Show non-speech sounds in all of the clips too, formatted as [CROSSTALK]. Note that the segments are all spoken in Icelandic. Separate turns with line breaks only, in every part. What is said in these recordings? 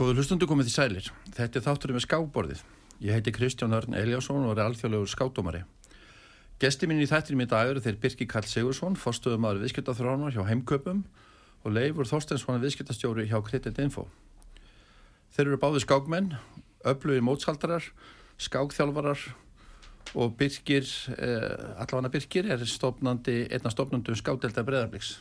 Góður hlustundu komið því sælir. Þetta er þátturinn með skáborðið. Ég heiti Kristján Örn Eliasson og er alþjóðlegur skátdómari. Gesti mín í þættinum í dag eru þeir Birki Karl Sigursson, fórstöðum aður viðskiptaþrónar hjá Heimköpum og Leifur Þorstensson, viðskiptastjóri hjá Credit Info. Þeir eru báði skákmenn, öflugir mótsaldarar, skákþjálfarar og Birkir, eh, allavega Birkir, er stofnandi, einna stofnandum skádelda breðarbliks.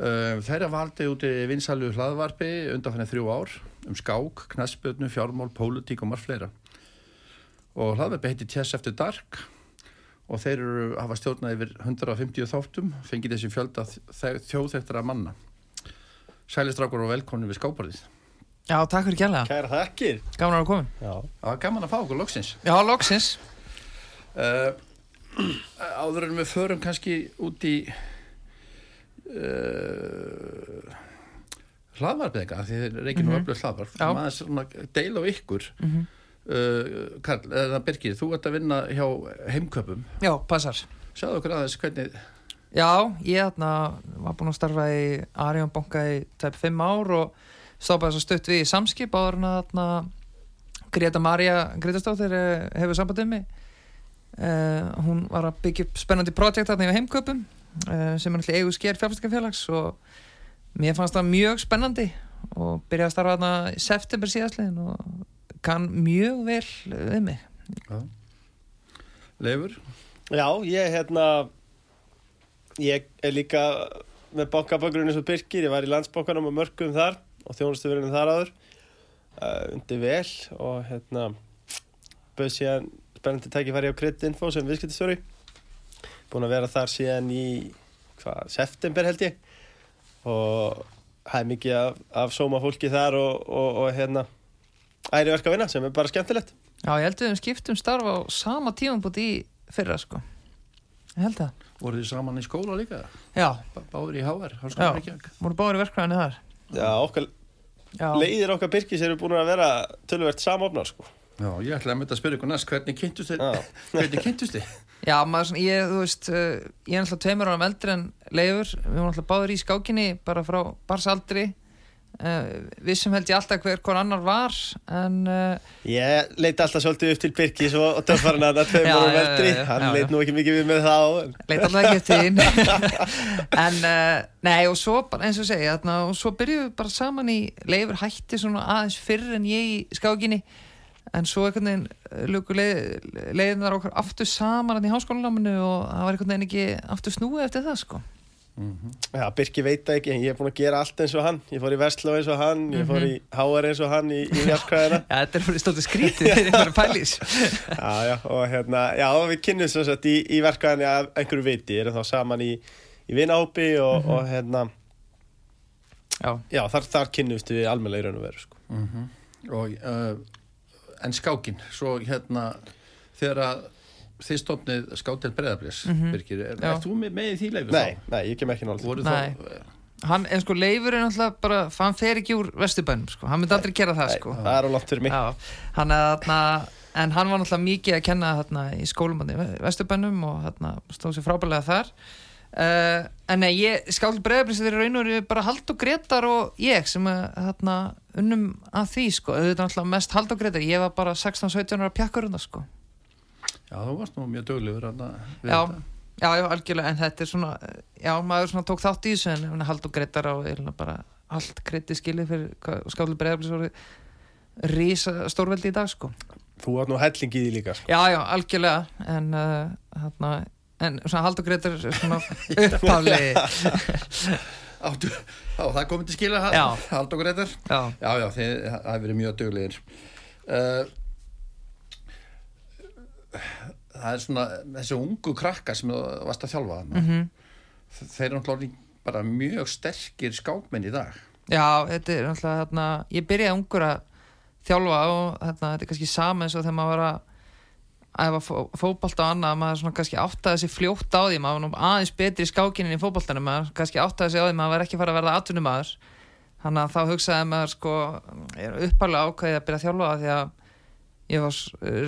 Uh, þeirra valdi úti vinsalu hlaðvarpi undanfannir þrjú ár um skák, knaspötnu, fjármál, pólitík og margt fleira. Og hlaðvarpi heiti Tess After Dark og þeir eru hafa stjórnað yfir 150 þáttum, fengið þessi fjölda þjóðþektara manna. Sælistrákur og velkonni við skáparðið.
Já, takk fyrir kjærlega.
Kæra þakkir.
Gaman að koma.
Já.
Var gaman að fá okkur loksins.
Já, loksins.
Uh, [CLEARS THROAT] áður en við förum kannski út í uh, hlaðvarpið eitthvað því þeir reykir nú
Mhm.
öflug hlaðvarp maður svona deila á ykkur
Mm
uh, Karl, eða Birgir, þú ert að vinna hjá heimköpum
Já, passar.
sjáðu okkur aðeins hvernig
Já, ég þarna var búinn að starfa í Arjón banka í tæp 5 ár og stoppaði svo stutt við í samskip áður en að Greta Maria Gretastóttir hefur sambandið mig. Uh, hún var að byggja upp spennandi projekt þarna í heimköpum sem er náttúrulega eigu sker fjárfæstingafélags og mér fannst það mjög spennandi og byrjaði að starfa þarna í september síðastlegin og kann mjög vel við mig.
Leifur,
Já, ég hérna ég er líka með bankabakgrunni svo Birkir, ég var í landsbankanum og mörgum þar og þjónustuverðinu þar áður. Uh, undir vel og hérna bauð síðan spennandi tækifæri á Kreditinfo sem viðskiptistjóri búin að vera þar síðan í hvað, september held ég og það er mikið af, af sóma fólki þar og, og, og hérna æri verk að vinna sem er bara skemmtilegt
Já, ég held að við skiptum starf á sama tíum búið í fyrra sko. Ég held að.
voruð þið saman í skóla líka
Já,
Bá- báður í HR. Háskóla Reykjavík
voru báður í verkvæðinni þar.
Já, okkar
Já,
leiðir okkar Birkis eru búin að vera tölvert samofnar sko.
Já, ég ætla að mynda að spyrja ykkur næst hvernig kynntust þið [LAUGHS] hvernig kynntust þið
Já maður svona, ég, þú veist, uh, ég er náttúrulega tveimur áram eldri en Leifur. Við vorum náttúrulega báður í skákinni bara frá barsaldri. Uh, við sem held ég alltaf hver hvern annar var, en uh,
Ég leiti alltaf svolítið upp til Birkis og, töffarinn að það tveim
Já,
árum
já,
eldri
já, já,
hann leit nú ekki mikið við með þá en...
leit alltaf ekki eftir þín. [LAUGHS] en, uh, nei, og svo bara, eins og segja, þarna, og svo byrjuðum við bara saman í Leifur hætti svona aðeins fyrr en ég í skákinni. En svo einhvern veginn uh, luku leið, leiðinar okkar aftur saman hann í háskólanáminu og það var einhvern veginn ekki aftur snúið eftir það, sko.
Já, Birki veit það ekki en ég er búin að gera allt eins og hann. Ég fór í Vestló eins og hann, ég fór í HR eins og hann í, í Vjarkvæðina [LAUGHS]
Já, þetta er fyrir stótið skrítið fyrir einhverju [LAUGHS] pælís.
Já, já, og hérna, já, við kynnum sem sagt í, í verkvæðinni af einhverju viti, erum þá saman í, í vinahópi og, og hérna,
Já,
já, þar, þar kynnumst við almennilega í raun og veru, sko.
og uh, en skákin svo hérna þegar að þið stofnið skátel breðablis Birgir, er, er þú með, með í því leifur
Nei, nei, ég kem ekki
Nei.
þá
hann, en sko Leifur er náttúrulega bara, hann fer ekki úr vesturbænum, sko, hann myndi aldrei gera það, sko.
það er á langt fyrir mig.
Já, hann er þarna, en hann var náttúrulega mikið að kenna þarna í skólum í vesturbænum og þarna stóð sér frábælega þar. Uh, en nei, ég, skáli bregðarblis þeir eru raun og veru bara Hald og Gretar og ég sem að þarna unnum að því, sko, auðvitað náttúrulega mest Hald og Gretar, ég var bara 16-17 ára pjakkurunda, sko.
já, þú varst nú mjög döglegur þarna við
Já,
þetta.
já, já, algjörlega, en þetta er svona já, maður svona tók þátt í þessu en hald og greitar á eiginlega bara allt greiti skilið fyrir hvað skáli bregðarblis voru rísa stórveldi í dag, sko.
Þú átt nú helling í því líka, sko.
Já, já, algjörlega, en uh, þarna, en svona hald og greitar er svona [LAUGHS] upphafli. [LAUGHS]
Áttu, já, það komið til skila hald og greitar
já,
já, já, þið það hefur verið mjög döglegir uh, það er svona þessi ungu krakka sem þú varst að þjálfa
mm
þeir eru náttúrulega bara mjög sterkir skákmenn í dag.
Já, þetta er náttúrulega þarna, ég byrjaði ungur að þjálfa og þarna, þetta er kannski sama eins og þegar maður var að æfa fó- fótbolta og annað, maður svona kannski áttaði sig fljótt á því, maður var nú aðeins betri í skákinin í fótboltanum, maður kannski áttaði sig á því maður var ekki að fara að verða atvinnumæður þannig að þá hugsaði maður sko uppalega ákveðið að byrja að þjálfa því að ég var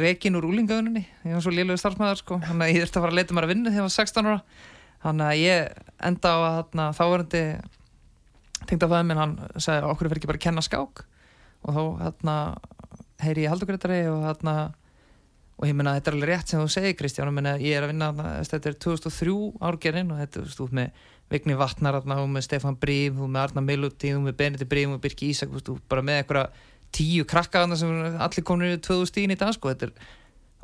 rekin úr úlingaunni, ég var svo lélögu starfsmæður sko, þannig að ég þurfti að fara að leita mér að vinna þegar ég var 16 ára. Þannig að ég enda á að þarna, þáverandi tengdafæði minn, hann sagði okkur fyrir ekki bara að kenna skák. Og þá hérna heyri ég haldugreitari og hérna og ég meina þetta er alveg rétt sem þú segir Kristján ég meina ég er að vinna þarna, þetta er 2003 árgerinn og þetta er stúð með Vigni Vatnar, þarna, þú með Stefan Brím þú með Arna Miluti, þú með Benedikt Brím og Birki Ísak, þú veist, bara með einhverja tíu krakka þarna sem allir komin í 2000 í dag sko, þetta er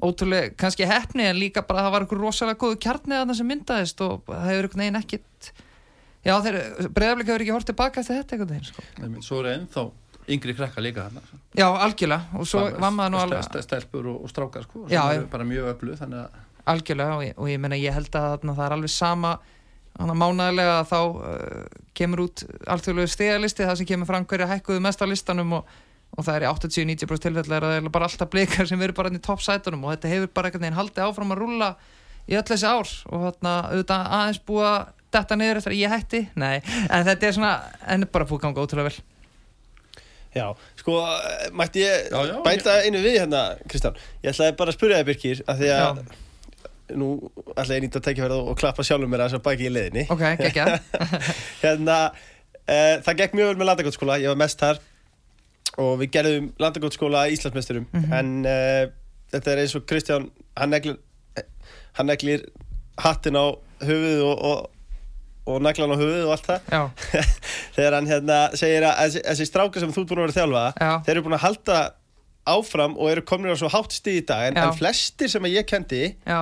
ótrúlega kannski hefni en líka bara það var einhver rosalega góðu kjarni þarna sem myndaðist og það hefur einhvern veginn ekkit já þeir, breyðafleika hefur ekki hort tilbaka eftir þetta einhvern veginn sko.
Ennþá yngri krakka líka hann
já algjörlega og svo var maður nú alveg
Stelpur og, og strákar sko sem
Já,
eru bara mjög öfluð þannig að
algjörlega og ég, og ég meina ég held að þarna, það er alveg sama mánæðilega að þá uh, kemur út alþjóðlegu stegalisti það sem kemur fram hverja hækkuðu mest á listanum og, og það er í 80-90% tilfellar að það er bara alltaf blikar sem eru bara inn í toppsætunum og þetta hefur bara einhvern veginn haldið áfram að rúlla í öll þessi ár og þarna auðvitað aðeins búa detta niður eftir að ég hætti. Nei, en þetta er svona en bara búið ganga ótrúlega vel
Já, sko, mætti ég
Já, já,
bæta einu við hérna, Kristján? Ég ætlaði bara að spyrja þig, Birkir af því að nú ætlaði ég nýtt að tekja fyrir og klappa sjálfum mér að þess að bæki í leiðinni.
Ok, gekkja [LAUGHS]
Hérna, uh, það gekk mjög vel með landagótsskóla Ég var mest þar. Og við gerðum landagótsskóla Íslandsmeisturum
Mhm.
en uh, þetta er eins og Kristján hann neglir, hann neglir hattin á höfuð og, og, og naglan á höfuð og allt það. [LAUGHS] Þegar hann hérna segir að þessi, stráka sem þú ert búin að vera að þjálfa
Já.
þeir eru búin að halda áfram og eru komin á svo hátt stíð í dag en, en flestir sem að ég kendi
já,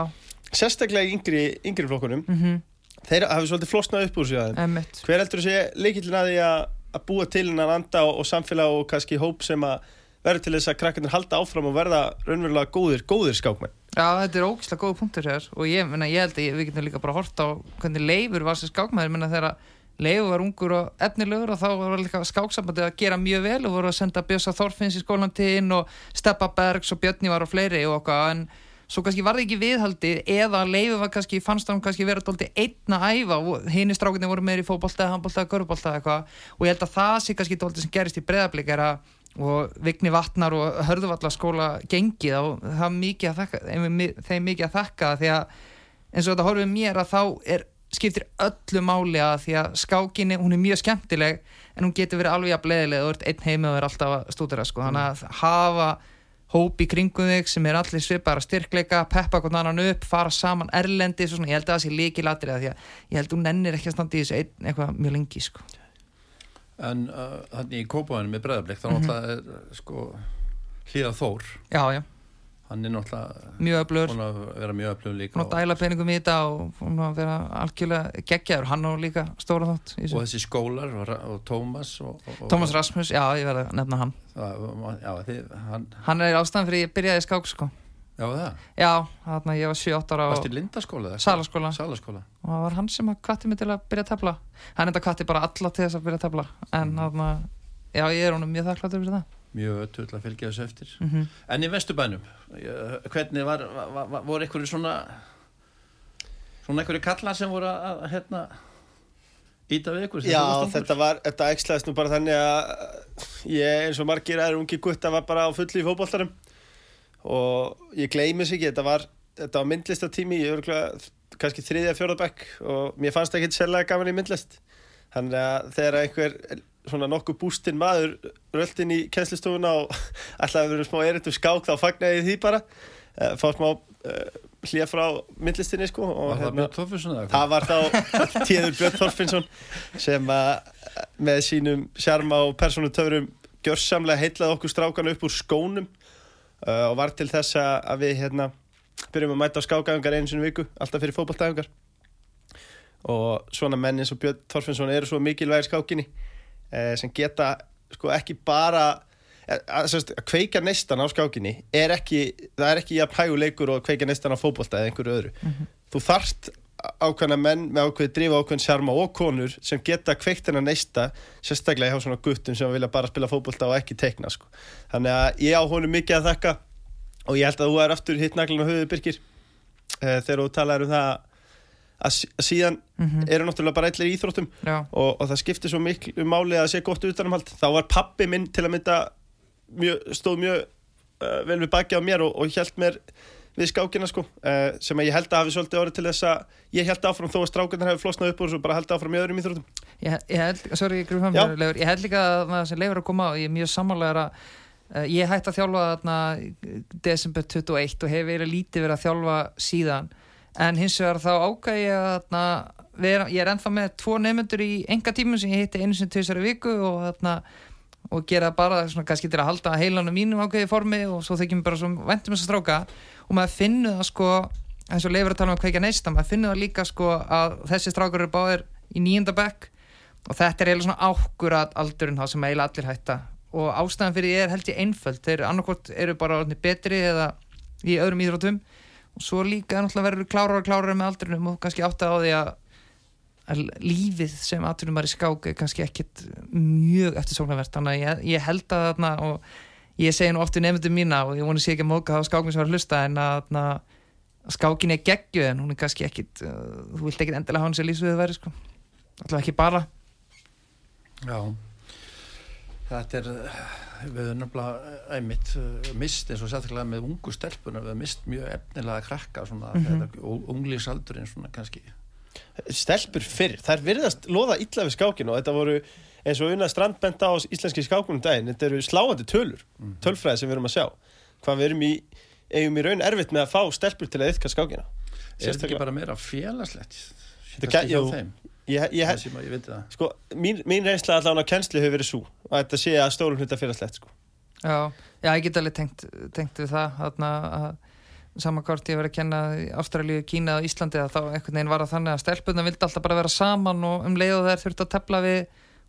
sérstaklega í yngri, yngri flokkunum
mhm,
þeir hafi svolítið flosnað upp úr
emmitt
hver heldur þú sé leikillin að því að, að búa til hennan anda og, og samfélag og kannski hóp sem að verður til þess að krakkarnir halda áfram og verða raunverulega góðir, góðir skákmenn.
Já, þetta er ógislega góða punktur hér og ég, menna, ég held að við getum líka bara hort á hvernig Leifur var sem skákmaður. Menna þegar Leifur var ungur og efnilegur og þá var líka skáksambandi að gera mjög vel og voru að senda Bjössa Þorfinns í skólan til inn og Steppa Bergs og Björni var og fleiri og okkar en svo kannski var það ekki viðhaldið eða Leifur var kannski, fannst hann kannski vera dóldi einn að æfa og hini strákinni voru meir í fótbolta, handbolta, görbolta eitthvað. Og ég held að það sé kannski dóldi sem gerist í breðablík er að og Vigni Vatnar og Hörðuvallaskóla gengið og það er mikið að þakka þeim, mikið að þakka því að eins og þetta horfið mér að þá er skiptir öllu máli að því að skákinni, hún er mjög skemmtileg en hún getur verið alveg að bleðilega þú ert einn heimi og er alltaf að stúdera sko. þannig að hafa hóp í kringum þig sem er allir svipar að styrkleika peppa hvern annan upp, fara saman erlendi ég held að það sé líkilatri því að ég held að hún nennir ekki að standa í þessu einn eitthvað mjög lengi sko.
En uh, þannig í kópaðinu með breðablik þá
Mhm.
náttúrulega er uh, sko hlýða Þór.
Já, já,
hann er náttúrulega
mjög öflur
vera mjög öflugum líka
að dæla peningum í þetta og vera algjörlega geggjaður, hann á líka stóra þátt
og þessi skólar og, og Tómas og, og,
Tómas Rasmus, já ég verði að nefna hann.
Það, já, þið, hann,
hann er ástæðan fyrir ég byrjaði skák sko.
Já það
já, þarna ég var 7-8 ára
varst í lindaskóla eða?
Salaskóla.
Salaskóla.
Og það var hann sem að kvatti mig til að byrja að tefla. Hann enda kvatti bara alla til þess að byrja að tefla. En þarna, já ég er honum mjög þakkláttur fyrir það.
Mjög ötull að fylgja þessu eftir.
Mm -hmm.
en í vesturbænum hvernig var, var, var voru einhverju svona svona einhverju kallar sem voru að að, hérna íta við ykkur sem
Já, þetta var, þetta ekslaðist nú bara þannig að ég eins og margir er ungi gutta var bara á fulli í fótboltarum og ég gleymi sig ekki, þetta var þetta var myndlistatími, ég örgulega kannski þriðja fjórðabæk og mér fannst ekki sérlega gaman í myndlist. Þannig að þegar einhver svona nokkuð bústinn maður röltinn í kennslistofuna og [LAUGHS] ætlaði að vera smá erindum skák þá fagnaði ég því bara. Uh, fá smá uh, hlýja frá myndlistinni sko og
var
hérna- Það var þá [LAUGHS] Tíður Björn Þorfinsson sem að með sínum sjarma og persónutöfrum gjörsamlega heitlaði okkur strákan upp úr skónum uh, og var til þess að að við hérna byrjum að mæta á skákæfingar einu sinni í viku alltaf fyrir fótballtæfingar og svona menn eins og Björn Þorfinsson eru svo mikilvægir skákinni uh, sem geta sko ekki bara eh, að, að, að kveika neistan á skákinni er ekki, það er ekki jafn hæguleikur og að kveika neistan á fótbolta eða einhverju öðru. Þú þarft ákveðna menn með ákveði drifa ákveðin sjarma og konur sem geta kveikt hennar neista sérstaklega hjá svona guttum sem vilja bara spila fótbolta og ekki teikna sko. þannig að ég á honum mikið að þakka og ég held að þú er aftur hitt naglinn á höfuðu Birkir uh, þegar þú talaður um það að sí- að síðan eru náttúrulega bara allir í íþróttum og, og það skiptir svo miklu máli að sé gott utanumhald. Þá var pappi minn til að mynda mjög, stóð mjög uh, vel við baki á mér og, og held mér við skákina sko uh, sem ég held að hafi svolítið orðið til þess að ég held áfram þó að strákarnir hefði flosnað upp úr og svo bara held áfram í öðrum íþróttum.
Ég, ég held, sorry, ég
Já.
fyrir Leifur, ég held líka að það sem Leifur að koma á, ég er mjög sammálegar að uh, ég hætti að þjálfa þarna desember 21 og hef verið lítið verið að þjálfa síðan. En hins vegar þá ákvæði ég að þarna, vera, ég er ennþá með tvo nefnendur í enga tímum sem ég hitti einu sem tvisar í viku og þarna og gera bara svona kannski til að halda heilanum mínum ákveði formi og svo þykjum bara svo vendum þess að stráka. Og maður finnur það sko eins og leifur að tala um að kveikja neista maður finnur það líka sko að þessi strákar eru báðir í nýjunda bekk. Og þetta er eiginlega svona ákkurat aldurinn það sem eiginlega allir hætta. Og ástæðan fyrir því er held ég einföld. Þeir annarkvort eru bara betri eða í öðrum íþróttum. Og svo líka náttúrulega verður klárar og klárar með aldrinum og kannski átta á því að lífið sem atvinnum var í skák er kannski ekkit mjög eftirsóknarvert þannig að ég, ég held að þarna og ég segi nú oft í nefndum mína og ég voni sé ekki að móka á skákminn sem var að hlusta en að þarna að skákin er geggju en hún er kannski ekkit uh, þú vilt ekkit endilega hafa hann sér lífsviðið væri sko alltaf ekki bara
Já, þetta er, eh, við höfum nefnilega einmitt eh, mist eins og sérstaklega með ungu stelpuna, við höfum mist mjög efnilega krakka svona, mm. -hmm. unglísaldurinn svona kannski.
Stelpur fyrr, þær virðast loða illa við skákinu og þetta voru eins og unna strandbenda á íslenski skákunum daginn, þetta eru sláandi tölur, tölfræði sem við erum að sjá. Hvað við erum í, eigum í raun erfitt með að fá stelpur til að yfka skákina.
Er þetta ekki bara meira félagslegt?
Þetta gæ-
hjá
jú.
þeim?
Ég, ég,
að ég veit það.
sko, mín, mín reynsla allan á kennslu hefur verið svo að þetta sé að stórum hluta félagslegt sko.
Já, já, ég get alveg tengt, tengt við það þarna að sama hvort ég verið að kenna Ástralíu, Kína og Íslandi að þá einhvern veginn var það þannig að stelpunna vildi alltaf bara vera saman og um leið og þær þurfti að tepla við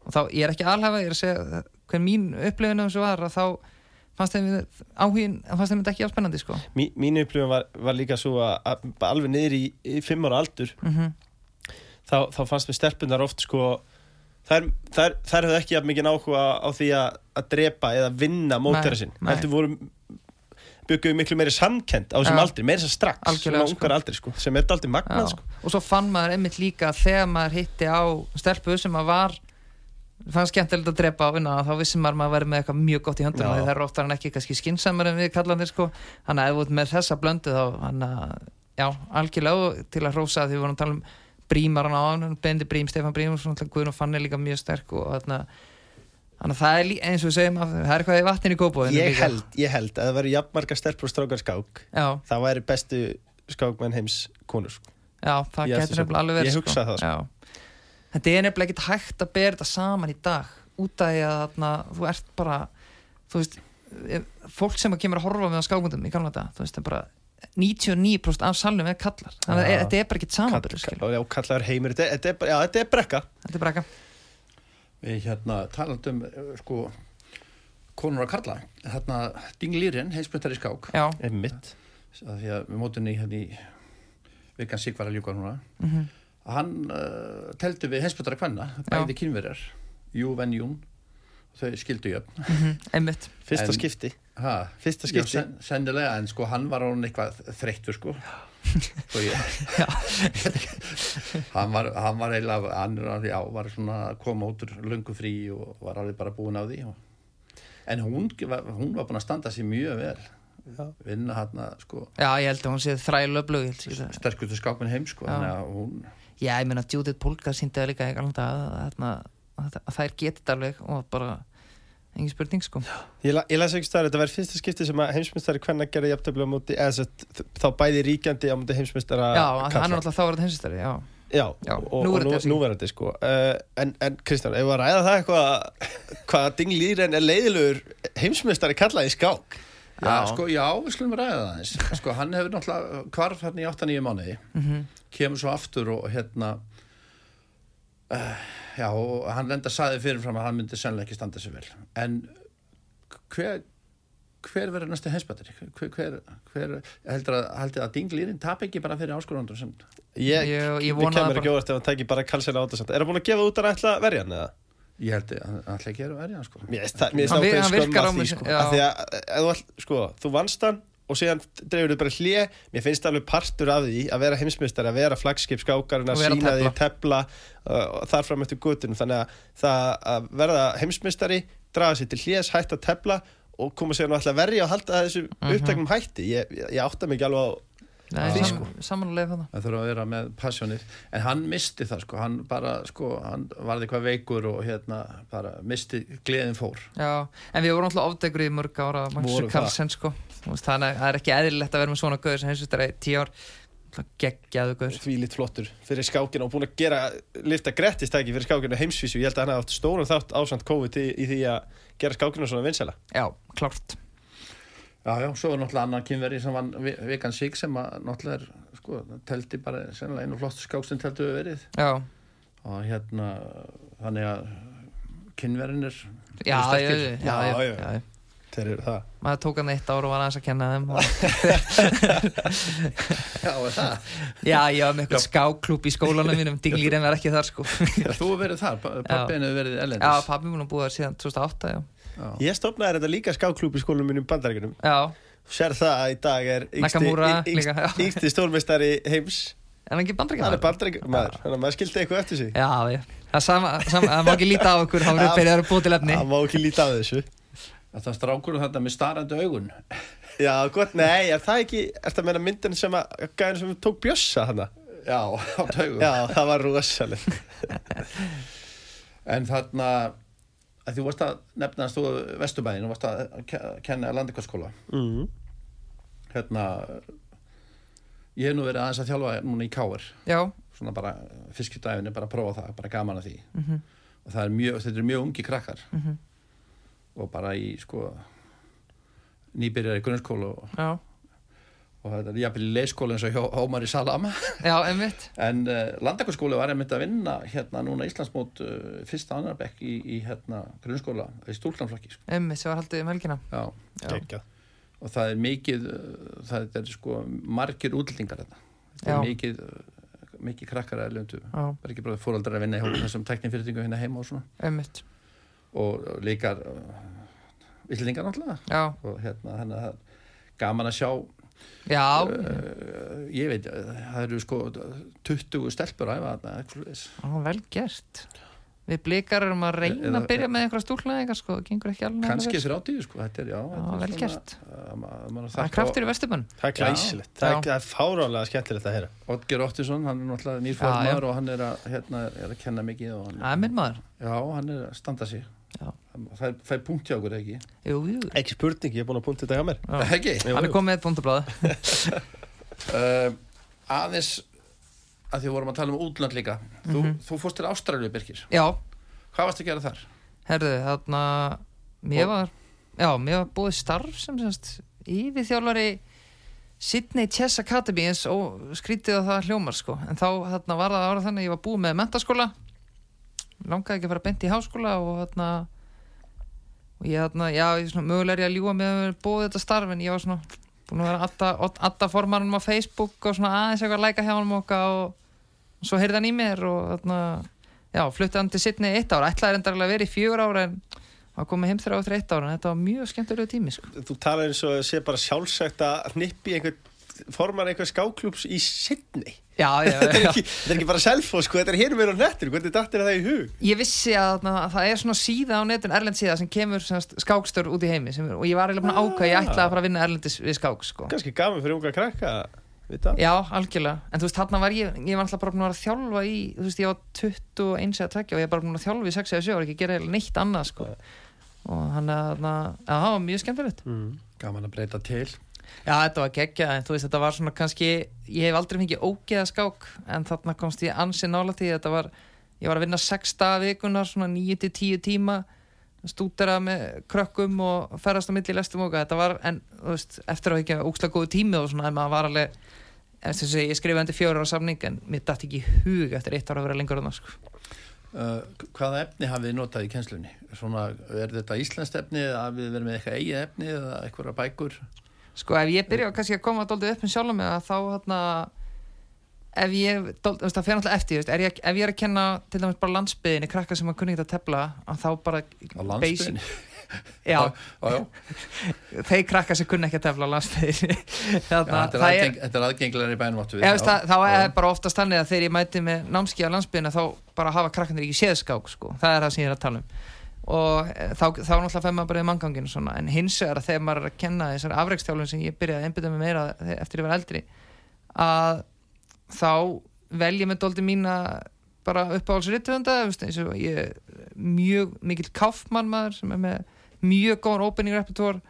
og þá, ég er ekki alhafa, ég er að segja hver mín upplifinu þessu var að þá fannst þeim áhugin, fannst þeim þetta ekki áspennandi sko.
Mí, mín upplifun var, var líka svo að, að alveg niður í, í fimm ára aldur
mm
þá, þá fannst mér stelpunar oft sko þær, þær, þær höfðu ekki mikið áhuga á því að, að drepa eða vinna mótera
Nei,
sinn. heldur voru bygguðu miklu meiri samkend á þessum
Já.
aldri, meiri þess að strax
Algjörlega,
svona ungar aldri sko, sem er aldrei magnað sko.
og svo fann maður einmitt líka að þegar maður hitti á stelpu sem að var fannst skemmtilegt að drepa á vinna þá vissi maður að maður verið með eitthvað mjög gott í
Já.
og það er oftar en ekki kannski skinsamar en við kallandir sko þannig að ef þú ert með þessa blöndu þá hann að, já, algjörlega til að hrósa því við vorum að tala um brímar hann á hann, Bendi Brím, Stefán Brím og svona Guðun og Fanni líka mjög sterk og þarna þannig að það er eins og við segjum að það er eitthvað í vatninu í kópóinu
ég held, ég held að það væri jafnmarga stelpur og strákar skák
já,
það væri bestu skákmenn heims konur sko.
já, það
Ég
getur nefnilega alveg verið
ég hugsa það, sko.
Já. þetta er nefnilega ekkert hægt að bera þetta saman í dag út af því að þarna, þú ert bara þú veist, fólk sem kemur að horfa með á skákmyndum í gamla þetta, þú veist, það er bara 99% af salnum er kallar þannig að
Já.
þetta er bara ekkert samanbyrðu
Kall- já, kallaður heimur, þetta, þetta, er, bara- já, þetta er brekka
þetta er bara ekki
Við hérna talandum sko konur að karla. Hérna Dinglýrin, heimsmyndar í skák.
Já,
einmitt.
Að því að við mótum í hérna í vikan Sigvar að ljúka núna.
Mm
hann uh, teldi við heimsmyndar að kvenna bæði kynverjar, Jú Ven Jún þau skildu jöfn.
Einmitt.
Fyrsta
En-
skipti,
ha,
fyrsta
já,
skipti
sen, sennilega en sko hann var hann eitthvað þreyttur sko. Ég [LAUGHS] hann var, hann var eiginlega hann alveg, já, var svona að koma út úr löngu frí og var alveg bara búin á því og, en hún, var- hún var búin að standa sér mjög vel
Já.
vinna hann sko
já, ég held að hún sé þrælu öflug
sterkustu skápin heim sko
Já.
þannig að hún
já, ég meina Judith Polka síndi það líka að, þarna, að, að þær getið alveg og bara engin spurning sko.
Ég, la, ég las ekki staðar, þetta var fyrsta skipti sem að heimsmyndstari hvenna gerði jafntöflu á móti eða sett, þá bæði ríkjandi á móti heimsmyndstara
já, að hann er alltaf þá var þetta heimsistari já,
Já,
Já,
og, og
núverandi
nú,
þessi.
núverandi sko. Uh, En, en Kristján, ef við að ræða það eitthvað hvað Ding Líren er leiðilegur heimsmyndstari kallaði í skák?
Já, sko, já, við skulum ræða það eins [LAUGHS] sko, hann hefur náttúrulega hvarf hann í 8-9 mánuði.
Mm
kemur svo aftur og hérna uh, já, og hann lenda saði fyrirfram að hann myndi sennilega ekki standa sig vel en hver hver verður næstu heimsbættir hver, hver, hver heldur að, heldur að dinglýrin tap ekki bara fyrir áskorundur sem
Ég,
Ég- ég það
kemur
bara.
ekki óvart ef hann tæki bara kalsina áttasamt Er hann búin að gefa út að ætla að verja hann eða?
ég held að hann ætla ekki að verja hann sko
Mér finnst það-
hann
skömm að því sko. Af því að, ef þú, all- sko, þú vannst hann og síðan dreifur þú bara hlje Mér finnst það alveg partur af því að vera heimsmyndstari að vera flagskip skákarinn að sína því tepla uh, þar fram eftir gutunum þannig að það að verða heimsmyndstari draga sér til hljés, hætta að tepla og koma sér nú alltaf verja og halda þessu
Mhm.
uppteknum hætti. Ég, ég, átta mig ekki alveg á því,
sam, samanlega þannig
Það þurfa að vera með passjónið en hann misti það sko, hann bara sko, hann varði eitthvað veikur og hérna bara misti gleðin fór.
Já, en við vorum alltaf ofdegur í mörg ára Magnús Karlsson sko Þannig að það er ekki eðlilegt að vera með svona gauður sem hins veist er tíu ár. Geggjaðu gauður
því lít flottur fyrir skákina og búin að gera lifta grettistæki fyrir skákina á heimsvísu. Ég held að hann átt stóran þátt ásand COVID í, í því að gera skákina svona vinsæla.
Já, klárt.
Já, já, svo er náttúrulega annar kynveri sem vann Vikan Sig sem að náttúrulega er sko, teldi bara sennilega einu flottu skák sem teldi við verið.
Já,
og hérna þannig að kynverin er
já, já,
sterkir.
já, já,
Já,
já,
já.
já.
Þeir eru það.
Maður tók hann eitt ár og var aðeins að kenna þeim og... [LAUGHS]
Já, er það?
Já, ég var með eitthvað skáklúb í skólanum mínum. [LAUGHS] Dinglýrin var ekki þar sko.
Já, Þú verið þar, pappin hefur verið
Já,
ellendis
pabbi múin að búa þar síðan 2008 Já,
Já.
ég stopnaði þetta líka skákklúb í skólanum mínum bandaríkunum
já.
Sér það að í dag er
já.
yngsti, stórmeistari heims.
En hann ekki
er bandaríkunum maður. Þannig að maður skildi eitthvað eftir sig.
Já, já. Það er sama, sama, það má ekki líta á okkur Það
Já.
voru byrjaður að búa til efni.
það má ekki líta af þessu
Það er strákur þetta með starrandi augun. [LAUGHS]
Já, gott, nei, er það ekki er það meina myndin sem að gæðin sem tók bjössa hana
Já, á taugum.
Já, það var rosaleg [LAUGHS]
En þarna að þú varst að nefna að stóðu Vesturbæðin og varst að ke- kenna landikvarskóla
mm.
hérna ég hef nú verið aðeins að þjálfa núna í Káir
Já,
svona bara fiskjutæfinni, bara að prófa það bara gaman að því.
Mhm,
og það er mjög, þetta er mjög ungi krakkar.
Mhm,
og bara í sko nýbyrjar í grunnskóla og, og þetta er jafnvel í leikskóla eins og hjá Ómar í Salama.
Já, einmitt. [LAUGHS]
En uh, landakvarskóli var einmitt að vinna hérna núna Íslandsmót uh, fyrsta annarbekk í, í hérna grunnskóla í stúlknanflokki sko.
Einmitt sem var haldið um helgina.
Já.
Já,
Geggjað.
og það er mikið uh, það er sko margir útlendingar þetta þetta
Já.
er mikið mikið krakkar að löndu
já,
það er ekki bara fóraldrar að vinna í þessum teknifyrirtingu hérna heima og svona.
Einmitt
og líka uh, villingar náttúrulega
Já,
og hérna þannig að gaman að sjá
já,
uh, ég veit, uh, það eru sko 20 stelpur að æfa þarna
já, vel gert Við blikar erum að reyna
Eða-
að byrja með einhverja stúlnæðingar sko, gengur ekki alveg vel.
fyrir átíðu sko þetta er, já, þetta er
vel gert.
uh,
Það er kraftur í vesturbunn
það er glæsilegt það,
Já.
er- er fáránlega skemmtilegt að heyra
Otger Óttisson, hann er náttúrulega nýr
Já, já.
formar og hann er að, hérna, er að kenna mikið og hann,
Það er minn maður
já, hann er að standa sig
Já.
Það er punkt hjá okkur ekki?
Jú, jú.
Ekki spurning, ég er búin að punta þetta hjá mér.
Já.
ekki?
Jú,
Hann er komið með bóndablaði
uh, [LAUGHS] aðeins að því við vorum að tala um útlönd líka. Þú,
Mhm.
þú fórst til Ástralju Birkir.
Já,
hvað varst að gera þar?
herðu, þarna Mér var, já, mér var búið starf sem semst Yfir þjálfari Sydney Chess Academy eins og skrítið að það hljómar sko. En þá þarna var það ára þannig að ég var búið með mentaskóla langaði ekki að fara beint í háskóla og þarna og ég þarna, já, ég svona mögulega er ég að ljúga með að búið þetta starf en ég var svona búin að vera alltaf, formanum á Facebook og svona aðeins eitthvað að læka hjá hann og, og svo heyrði hann í mér og þarna, já, flutti hann til Sydney eitt ára, ætlaði reyndarlega að vera í fjögur ára en hann komið heim þeirra á eitt ára en þetta var mjög skemmtilegu tími sko.
þú talar eins og sé bara sjálfsagt að hnippi einhver formar einhver skáklúps í Sydney
já, já, [LAUGHS]
þetta er
já.
ekki, þetta er ekki bara selfos sko, þetta er hér með á nettur, hvernig dattir það í hug
ég vissi að þarna, það er svona síða á netun erlend síða sem kemur semast, skákstur út í heimi sem, og ég var eiginlega búin að ákvæða ég ætlaði að fara að vinna erlendis við skáks sko.
kannski gaman fyrir unga krakka
já, algjörlega, en þú veist, þarna var ég ég var alltaf bara búin að þjálfa í þú veist, ég var 21 eða 20 og ég var bara búin að þjálfa í 6 eða 7 og ekki gera neitt annað sko. og hann er já, það var mjög skemmtilegt
mm.
gaman að breyta til
Já, þetta var geggja, en þú veist, þetta var svona kannski, ég hef aldrei fengið ógeða skák, en þarna komst ég ansi nála því, þetta var, ég var að vinna 6 daga vikunar, svona 9-10 tíma, stúdera með krökkum og ferðast á milli lestum og þetta var, en þú veist, eftir að ekki ókslega góðu tími og svona, en maður var alveg, en þess að ég skrifaði undir fjóra ára samning, en mér dætti ekki hug eftir eitt ára að vera lengur en það, sko.
uh, hvaða efni hafið þið notað í kennslunni? Svona, er þetta íslenskt efni eða hafið þið verið með eitthvað eigi efni eða eitthvað bækur?
Sko ef ég byrja kannski að koma doldið upp með sjálf mig að þá hérna ef ég, það fer náttúrulega eftir er ég, ef ég er að kenna til dæmis bara landsbyðinni krakka sem að kunni að tefla þá bara
Á landsbyðinni?
já,
já, já. [LAUGHS]
þeir krakka sem kunni ekki að tefla á landsbyðinni
þetta, er
það
aðgeng, þetta aðgengilegar í bænum
það, þá er bara oftast þannig að þegar ég mæti með námski á landsbyðinni þá bara hafa krakkanir ekki séðskák sko. það er það sem ég er að tala um og e, þá, þá náttúrulega fær maður bara í mannganginu svona. en hins vegar að þegar maður er að kenna þessar afreikstjálfun sem ég byrjaði að einbytta mig meira eftir ég var eldri að þá vel ég með bara uppáhaldsriðtöfunda eins og ég er mjög mikill káfmann maður sem er með mjög góðan opening repertoire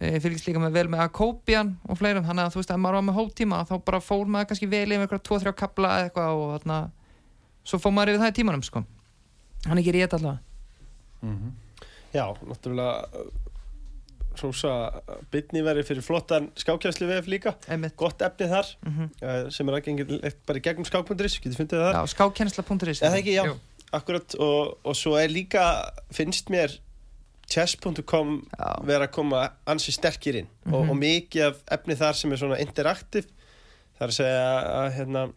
ég fylgist líka með vel með Akopian og fleirum, þannig að þú veist að maður var með hóttíma þá bara fór maður kannski vel yfir eitthvað 2-3 kapla eða eitthvað og þarna svo fór maður yfir það í tímanum sko. Þannig ger ég þetta allavega
Mhm.
Já, náttúrulega Rósa Bitni verið fyrir flottan skákjæslu VF líka
Einmitt.
gott efni þar
Mm
uh, sem er aðgengilegt bara gegnum þar
Já, skákkennsla.is
Eða ekki, já.
Jú.
Akkurat og, og svo er líka finnst mér chess.com vera að koma ansi sterkir inn og,
Mhm.
og mikið af efni þar sem er svona interaktiv það er að segja að hérna,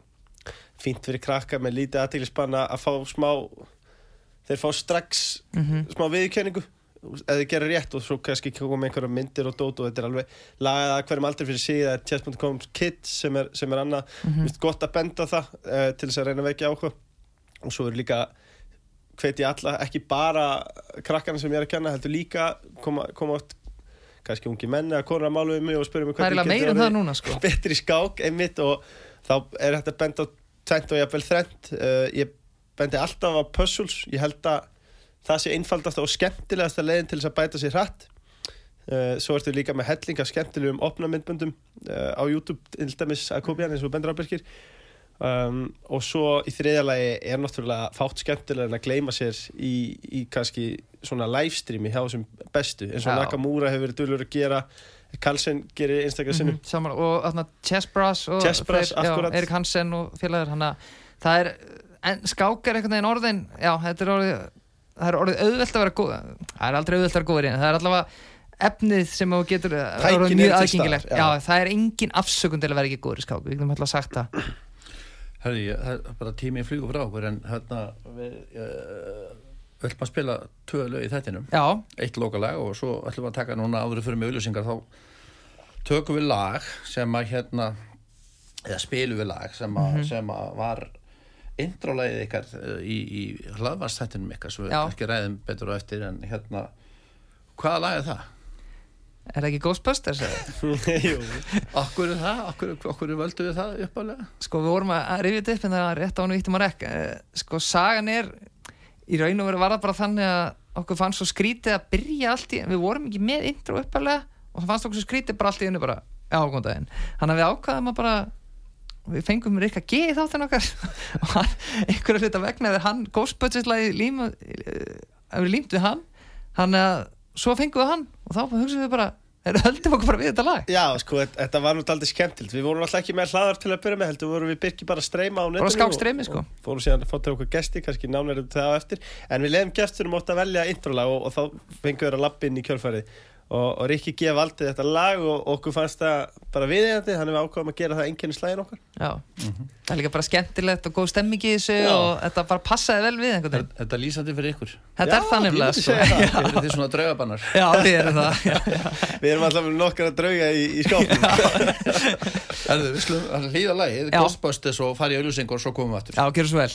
fínt fyrir krakka með lítið aðteglisbanna að fá smá þeir fá strax
Mhm.
smá viðurkenningu. Eða þið gerir rétt og svo kannski koma einhverja myndir og dót og þetta er alveg lagað að hverjum aldrei fyrir sig það er chess.com kids sem er, sem er annað. Mm gott að benda það uh, til þess að reyna vekja áhuga. Og svo er líka hveti alla, ekki bara krakkana sem ég er að kenna, heldur líka koma, koma átt kannski ungi menn eða konur að mála um mig og spyrja mig
Það er það núna sko. [LAUGHS]
betri skák einmitt og þá er þetta bend á tvent og jafnvel þrent uh, ég bendi alltaf á puzzles. Ég held að það sé einfaldast og skemmtilegasta leiðin til þess að bæta sér hratt. Uh, svo ertu líka með hellinga skemmtilegum opnamyndböndum uh, á YouTube til dæmis að kopja eins og bendur ábyrgir. Um, og svo í þriðja lagi er náttúrulega fátt skemmtilega en að gleyma sér í, í kannski svona livestreami hjá þessum bestu eins og. Nakamura hefur verið dölur að gera Carlsen gerir einstaklega sinnum.
Mhm, Saman, og þarna Chess Bros og
Chess Bros,
þeir- já,
akkurat.
Erik Hansen og félagur að það er en skák er einhvern veginn orðin já, þetta er orðið það er orðið auðvelt að vera góð það er aldrei auðvelt að vera góður í en það er allavega efnið sem þú getur er
Tækin
orðið mjög
staðar,
já.
já.
það er engin afsökun til að vera ekki góður í skák við getum alltaf sagt það.
Herri, það er bara tímið flýgur frá okkur en hérna við uh, ætlum að spila tvö lög í þettinum
já,
eitt lokalag og svo ætlum við að taka núna áður fyrir með auðlýsingar þá tökum við lag sem að hérna eða spilum við lag sem að, sem að var intro-lagið ykkar uh, í, í hlaðvarstættinum ykkar svo við
Já.
ekki ræðum betur á eftir en hérna hvaða lag er það?
er það ekki Ghostbusters [LAUGHS]
Okkur er það? Okkur, okkur völdu við það uppalega?
sko við vorum að rifja þetta upp en það var rétt á hann vittum að rekka sko sagan er í raun og veru var það bara þannig að okkur fannst svo skrítið að byrja allt í við vorum ekki með intro uppalega og það fannst okkur svo skrítið bara allt í hennu bara já, góðan daginn þannig að við ákvaðum að bara við fengum Rikka G í þáttan okkar. [LAUGHS] Og hann, einhverja hluta vegna þegar hann Ghostbusters-lagi líma að við límt við hann. Hann að svo fengum við hann og þá hugsaðum við bara er höldum okkur bara við þetta lag?
Já, sko, þetta- var nú aldrei skemmtilt Við vorum alltaf ekki með hlaðar til að byrja með heldur vorum við byrki bara að streyma á netinu
Bara skákstreymi, sko.
og, og fórum síðan að fá til okkur gesti, kannski nánar um það á eftir. En við leiðum gestunum átt að velja introlag og, og þá fengum við að lappin í kjölfarið og, og Rikki G. valdi þetta lag og, og okkur fannst það bara viðeigandi þannig við ákváðum að gera það einkenni slægin okkar
Já, það er líka bara skemmtilegt og góð stemming í þessu
Já.
og þetta bara passaði vel við einhvern
Er,
veginn.
þetta er lýsandi fyrir ykkur
Þetta er
Já,
það
ég
nefnilega
myndi
sko.
það. [LAUGHS]
Þið eru þið svona draugabannar
Já, við erum það. [LAUGHS]
Við erum alltaf með nokkar að drauga í, í
Erðu, við slum hlýða lagið,
Já.
Ghostbusters og fara í auðlýsingar og svo komum við aftur
Já, gerðu svo vel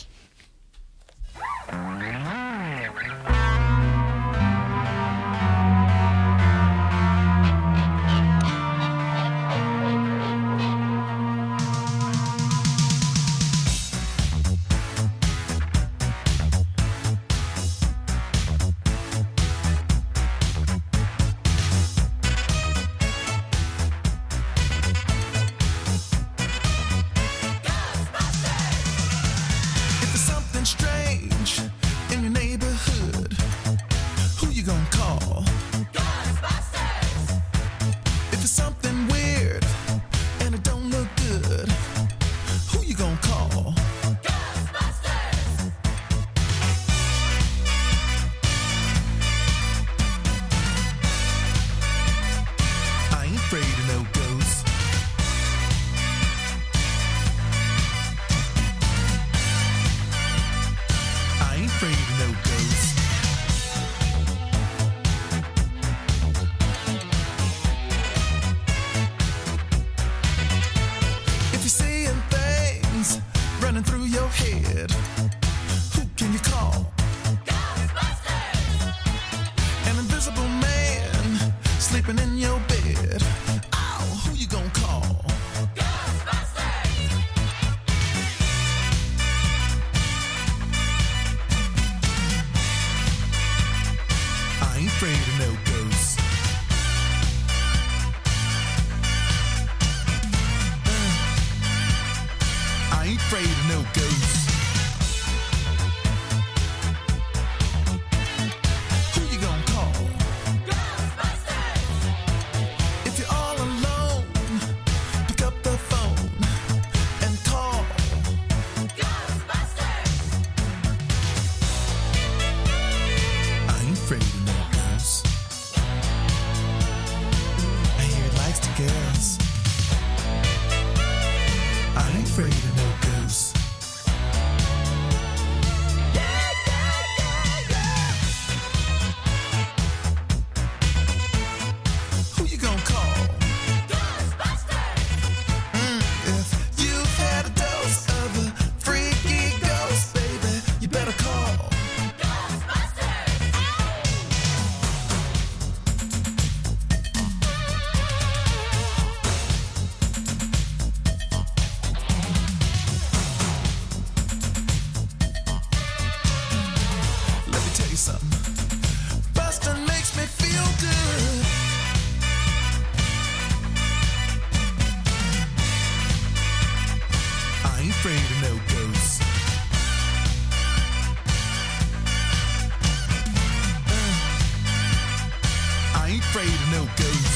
afraid of no ghosts. Uh, I ain't afraid of no ghosts.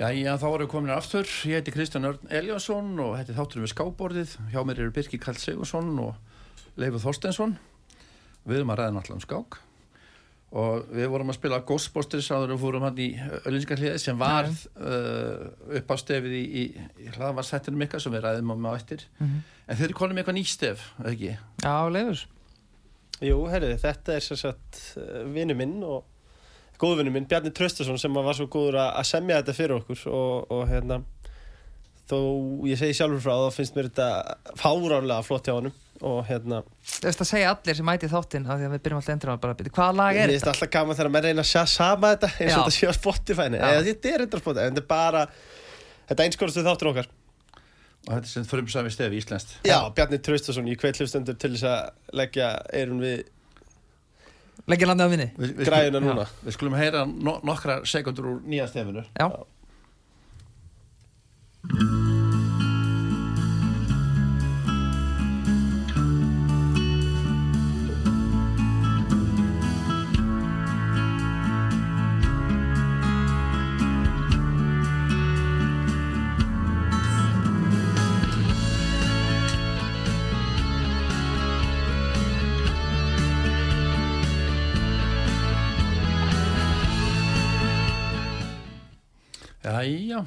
Jæja, þá erum við komin aftur. Ég heiti Kristján Örn Eliasson og þetta er þátturinn við skáborðið. Hjá mér eru Birki Karl Sigursson og Leifur Þorstensson. Við erum að ræða náttúrulega um skák. Og við vorum að spila Ghostbusters áður og fórum hann í Öllinskallíði sem var uh, upp á stefið í, í, í hlaðvarsettinum ykkar sem við ræðum um á eftir. En þeir konum með eitthvað nýstef, ekki?
Já, leifur
Jú, herriði, þetta er sem sagt vinnu minn og góðvinnu minn, Bjarni Traustason sem var svo góður að að semja þetta fyrir okkur og, og hérna þó ég segi sjálfur frá þá finnst mér þetta fáránlega flott hjá honum og hérna,
Þú veist að segja allir sem mæti þáttinn af því að við byrjum alltaf endur á að bara byrja Hvaða lag
ég
er þetta?
alltaf gaman þegar maður reyna að sjá sama þetta eins og þetta sé á Spotify-ni eða þetta er þetta á Spotify, en þetta er bara þetta er einskórastu þáttur okkar.
Og þetta er sem frumsami stefi íslenskt.
Já, Bjarni Traustason, ég kveit hlustundur til þess að leggja eirun við
Leggja landið á vinni
við,
græðuna
skulum,
núna
við skulum heyra no nokkra sekundur úr nýja stefinu.
Já,
Jæja.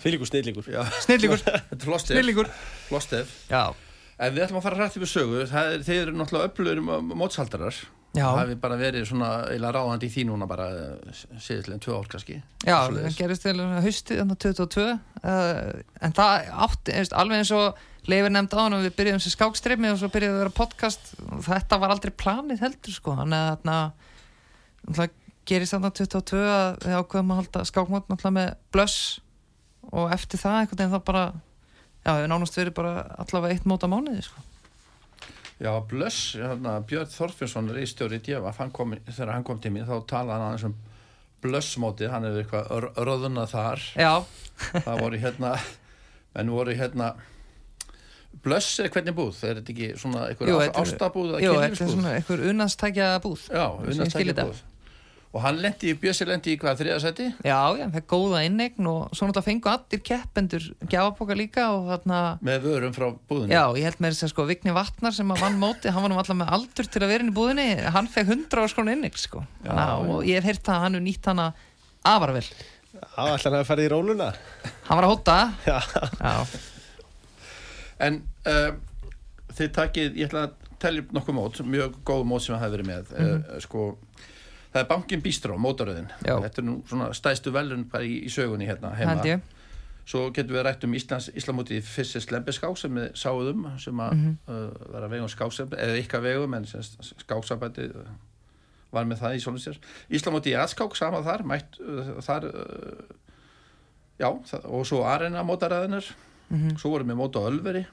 Fylgur snillingur. [LAUGHS] [LAUGHS]
Þetta er flostef.
snillíkur
Flostef.
Já,
En við ætlum að fara rætt yfir sögu. Það er, þeir eru náttúrulega öflugur mótsaldarar.
já,
Það hefur bara verið svona eila ráðandi í því núna bara síðan tvö ár kannski.
já það gerist til haustið þannig 22 uh, En það átti, alveg eins og Leifur nefndi á hann og við byrjuðum sem skákstreymi og svo byrjuðum við að vera podcast. Þetta var aldrei planið heldur sko. Þannig að gerist þarna 22 að við ákveðum að halda skákmót náttúrulega með blöss og eftir það einhvern veginn þá bara já, hefur nánast verið bara allavega eitt mót á mánuði sko.
Já, Blöss, hérna, Björn Þorfinsson reistjóri í Djöfaf, hann kom, þegar hann kom til mér þá talaði hann aðeins um Blöss-mótið, hann hefur eitthvað röðuna þar.
Já,
það voru hérna en voru hérna Blöss er hvernig búð, er þetta ekki svona eitthvað
er-
ástabúð eða
jú, þetta er svona einhver unnastækja búð
Já, unnastækja búð og hann lendi í, Bjössi lendi í hvað, þriðasæti?
já, já, það er góða innegn og svo náttúrulega fengu allir keppendur gjafaboka líka og þarna
með vörum frá búðinu
Já, ég held með þess að sko Vigni Vatnar sem að vann móti, hann var nú alltaf með aldur til að vera inn í búðinni, hann fekk 100 ára skrónu innig sko,
Já,
Ná, og ég hef heyrt að hann hefur nýtt hana afar vel,
Já, ætla hann að fara í róluna?
Hann var að hóta
Já,
Já,
en uh, þið takið, ég ætla að telja upp nokkuð mót, mjög góð mót sem það hefur verið með uh, sko, það er bankin Bístró, mótaröðin þetta er nú svona stæstu velun bara í, í sögunni hérna heima. Svo getum við rætt um Íslands Íslamóti fyrst slembeská sem við sáum sem að
Mhm.
uh, vera vegum skáksambæti eða ykkar vegum en skáksambæti uh, var með það í svona sér. Íslamóti í aðskák sama þar mætt uh, þar uh, já það, og svo arena mótaræðinar
Mhm.
svo vorum við móta Ölveri.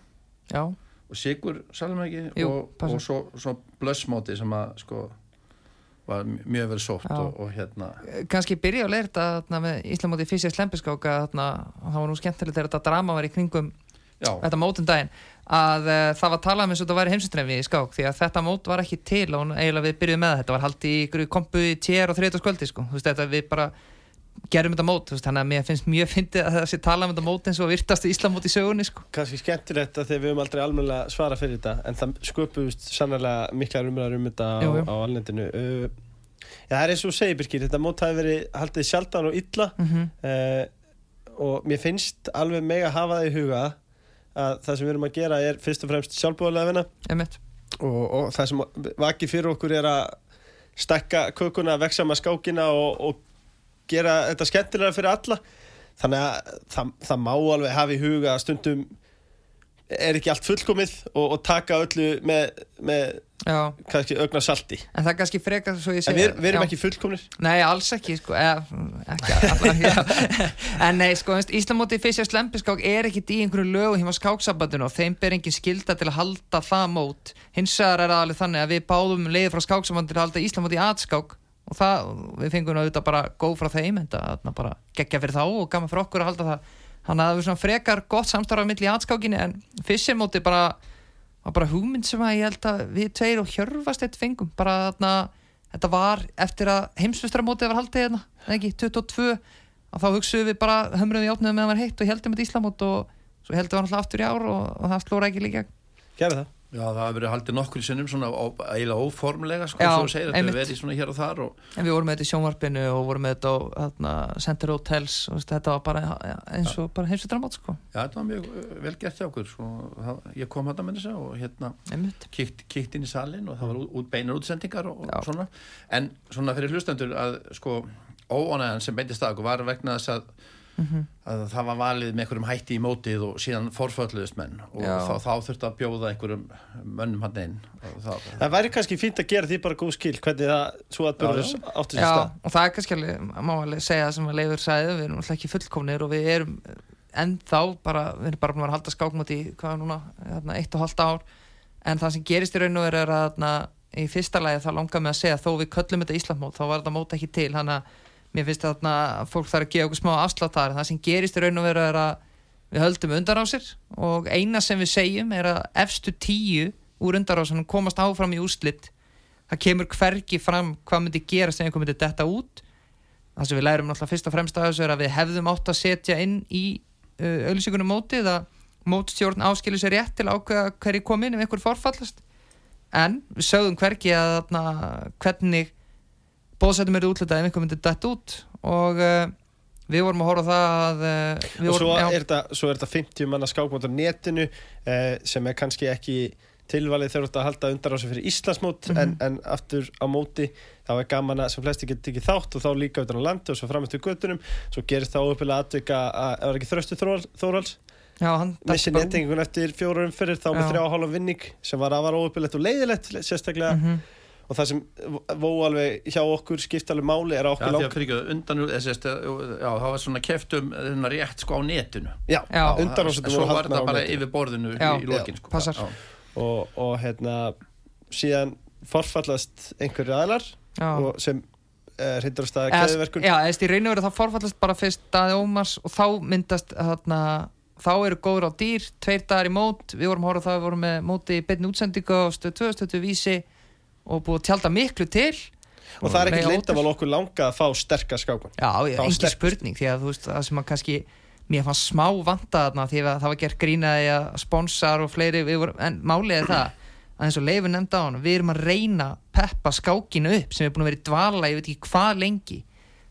Já,
og Sigur Salmæki og, og svo, svo blössmóti sem að sko var mjög vel sótt og, og hérna.
Kannski byrja að leira þetta með Íslamóti fysiskt lempiskáka þarna, það var nú skemmtilegt þegar þetta drama var í kringum
já,
þetta mótum daginn að uh, það var talað um eins og þetta væri heimsustrefi í skák því að þetta mót var ekki til og eiginlega við byrjuðum með þetta. Var haldið í kompu í tér og þriðdaskvöldi sko. Þú veist, þetta, við bara gerum þetta mót þannig að mér finnst mjög fyndið að það sé talað um þetta mót eins og virtastu Íslamót í sögunni sko.
kannski skemmtilegt að þegar við höfum aldrei almennilega svara fyrir þetta en það sköpuðust sannlega mikla umræður um þetta á, á alnendinu uh, Já, það er eins og segir Birkir, þetta mót hafi verið haldið sjaldan og illa.
Mm
uh, og mér finnst alveg mega að hafa það í huga að það sem við erum að gera er fyrst og fremst sjálfbúðarlega vinna. Og, og það sem vakið fyrir okkur er að stekka kökuna, vexa með skákina og, og gera þetta skemmtilega fyrir alla þannig að það, það má alveg hafa í huga að stundum er ekki allt fullkomið og, og taka öllu með, með kannski augna salti
en það er kannski frekar svo ég
en
segja
við, við erum
já.
ekki fullkomnir
Nei, alls ekki, sko, eða, ekki allar. [LAUGHS] En nei, sko, Íslamóti fyrst slempiskák er ekkit í einhverju lögu hjá skáksambandinu og þeim ber engin skilda til að halda það mót. Hins vegar er það alveg þannig að við báðum leiði frá skáksambandinu að halda Íslamóti í atskák og það, við fengum auðvitað bara góð frá þeim, en það bara geggja fyrir þá og gaman fyrir okkur að halda það. Þannig að það er svona frekar gott samstarf mitt í atskákinni en fyrst móti bara var bara hugmynd sem að ég held að við tveir og hjörfast eitt fengum. Bara þarna, þetta var eftir að heimsvistramótið var haldið hérna, ekki, 22 að þá hugsuðum við bara hömruðum í átnöðum meðan var heitt og heldum þetta Íslamót og svo heldum við alltaf aftur í ár og, og það slóra ekki líka.
Gerðu það
Já, það hafa verið haldið nokkur sinnum svona eiginlega óformlega, sko,
Já,
svo segir, þetta hefur verið svona hér og þar og
en við vorum með þetta í sjónvarpinu og vorum með þetta á þarna, Center Hotels og þetta var bara ja, eins og bara heimsvistramót sko.
já, þetta var mjög uh, vel gert hjá okkur það, ég kom þetta með þess og hérna kíkt, inn í salin og það var út, út beinar útsendingar og, og svona. En svona fyrir hlustendur að sko óanæðan sem beintist að okkur var vegna þess að,
Mhm.
að það var valið með einhverjum hætti í mótið og síðan forfölluðist menn og þá, þá þurfti að bjóða einhverjum mönnum hann inn. Og það,
Það væri kannski fínt að gera því bara góð skil hvernig það svo að börður
Já,
átti sér
Já,
stað.
og það er kannski alveg, má alveg segja sem að Leifur sagði, við erum alltaf ekki fullkomnir og við erum ennþá bara, við erum bara búin að halda skákmóti í hvað núna, þarna, eitt og halvt ár. En það sem gerist í raun og veru er að þarna, í fyrsta lagi þá langar mig að segja þó við köllum þetta Íslandmót, þá var þetta mót ekki til. Þannig að mér finnst þarna að fólk þarf að gefa okkur smá afsláttar, það sem gerist í raun og veru er að við höldum undarásir og eina sem við segjum er að efstu tíu úr undarásunum komast áfram í úrslit. Það kemur hvergi fram hvað myndi gerast ef einhver myndi detta út. Það sem við lærum náttúrulega fyrst og fremst að þessu er að við hefðum átt að setja inn í uh, auðlýsingunum mótið að mótstjórn áskilur sér rétt til ákveða hverju kom inn ef einhver forfallast. En við sögðum hvergi að þarna, hvernig bóðsættum eru útlitað ef einhver myndi detta út og uh, við vorum að horfa það að við
og svo
vorum,
er, þetta, svo er þetta 50 manna skákmót á netinu eh, sem er kannski ekki tilvalið þegar þú ert að halda undar á sig fyrir Íslandsmót
Mhm.
en, en aftur á móti þá er gaman að sem flesti getur tekið þátt og þá líka utan á landi og svo fram eftir göttunum svo gerist það óuppilega atvika að það var ekki þröstu Þórals missi nettingun eftir fjóra umferðir þá með
Já.
þrjá og hálfa vinning sem var afar óuppilegt og leiðilegt sérstaklega
Mhm.
Og það sem vó alveg hjá okkur skipt alveg máli er að okkur
að
langt
undan það var svona keftum rétt sko á netinu.
Já,
Já.
undanúrslitin
Svo
voru
var
á
bara
netinu.
yfir borðinu
Já,
í, lokin sko.
og, og hérna síðan forfallast einhverju aðlar og sem uh, hrindur að staða keðiverkun
Já, eða í raun og veru það forfallast bara fyrst daði Ómars og þá myndast þarna, þá eru góður á dýr, tveir dagar í mót. Við vorum að horfa á það, við vorum með móti í beinni útsendingu á stöð 2000 vísi og búið að tjálta miklu til
og það er ekkert
ótrúlega.
leyndamál okkur langa að fá sterkar skákmann
Já,
Þá
engin
sterkust.
spurning því að þú veist, það sem að kannski mér fannst smá vanta þarna því að það var gert grínaði að sponsar og fleiri, við vorum, en málið er það að eins og Leifur nefndi á hann, við erum að reyna að peppa skákinu upp sem er búin að vera í dvala, ég veit ekki hvað lengi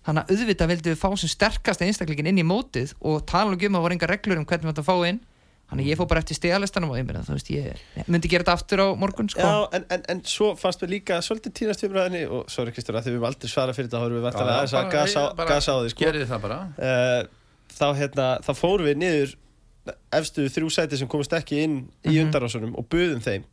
þannig að auðvitað vildum við fá sem sterkast einstaklingin inn í mótið og tala um að það voru enga reglur um hvernig við ættum að fá inn þannig að ég fór bara eftir stegalistanum og ég meina, þú veist, ég myndi gera þetta aftur á morgun, sko
Já, en, en, en svo fannst mér líka svolítið tínast umræðinni og sorry Kristur að því við höfum aldrei svara fyrir þetta þá erum við vantar aðeins að gasa,
bara
gasa á því sko.
Gerið það bara
uh, þá, hérna, þá fórum við niður efstu þrjú sæti sem komast ekki inn í
Mhm.
undarásunum og buðum þeim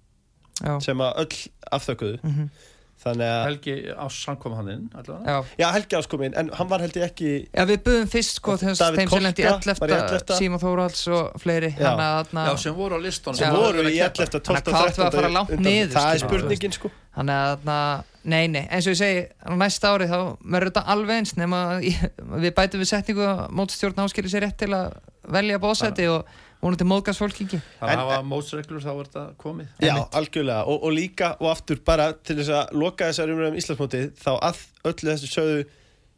Já,
sem að öll afþökuðu
Mhm.
þannig að,
Helgi á samkom hann inn allavega.
já
já Helgi áskominn en hann var held ég ekki
Já, við buðum fyrst sko þeim sem lendi í
Kolka var í
11.
11.
Síma Þóralds og fleiri
Já.
Þannig að þarna-
Já, sem voru á listónu
sem voru í 11. 12.
Þannig að hvað áttum við að fara langt niður,
það er spurningin sko
Þannig að þarna, nei, nei, eins og ég segi á næsta ári þá verður þetta alveg eins nema við bætum við setningu mótstjórn áskilur sér rétt til að velja bóðsæti og vonandi móðgast fólk ekki.
Það
En-
hafa mótsreglur þá er þetta komið.
Já, algjörlega. Og, og líka og aftur bara til þess að loka þessar umræðum Íslandsmótið þá að öllu þessu sögðu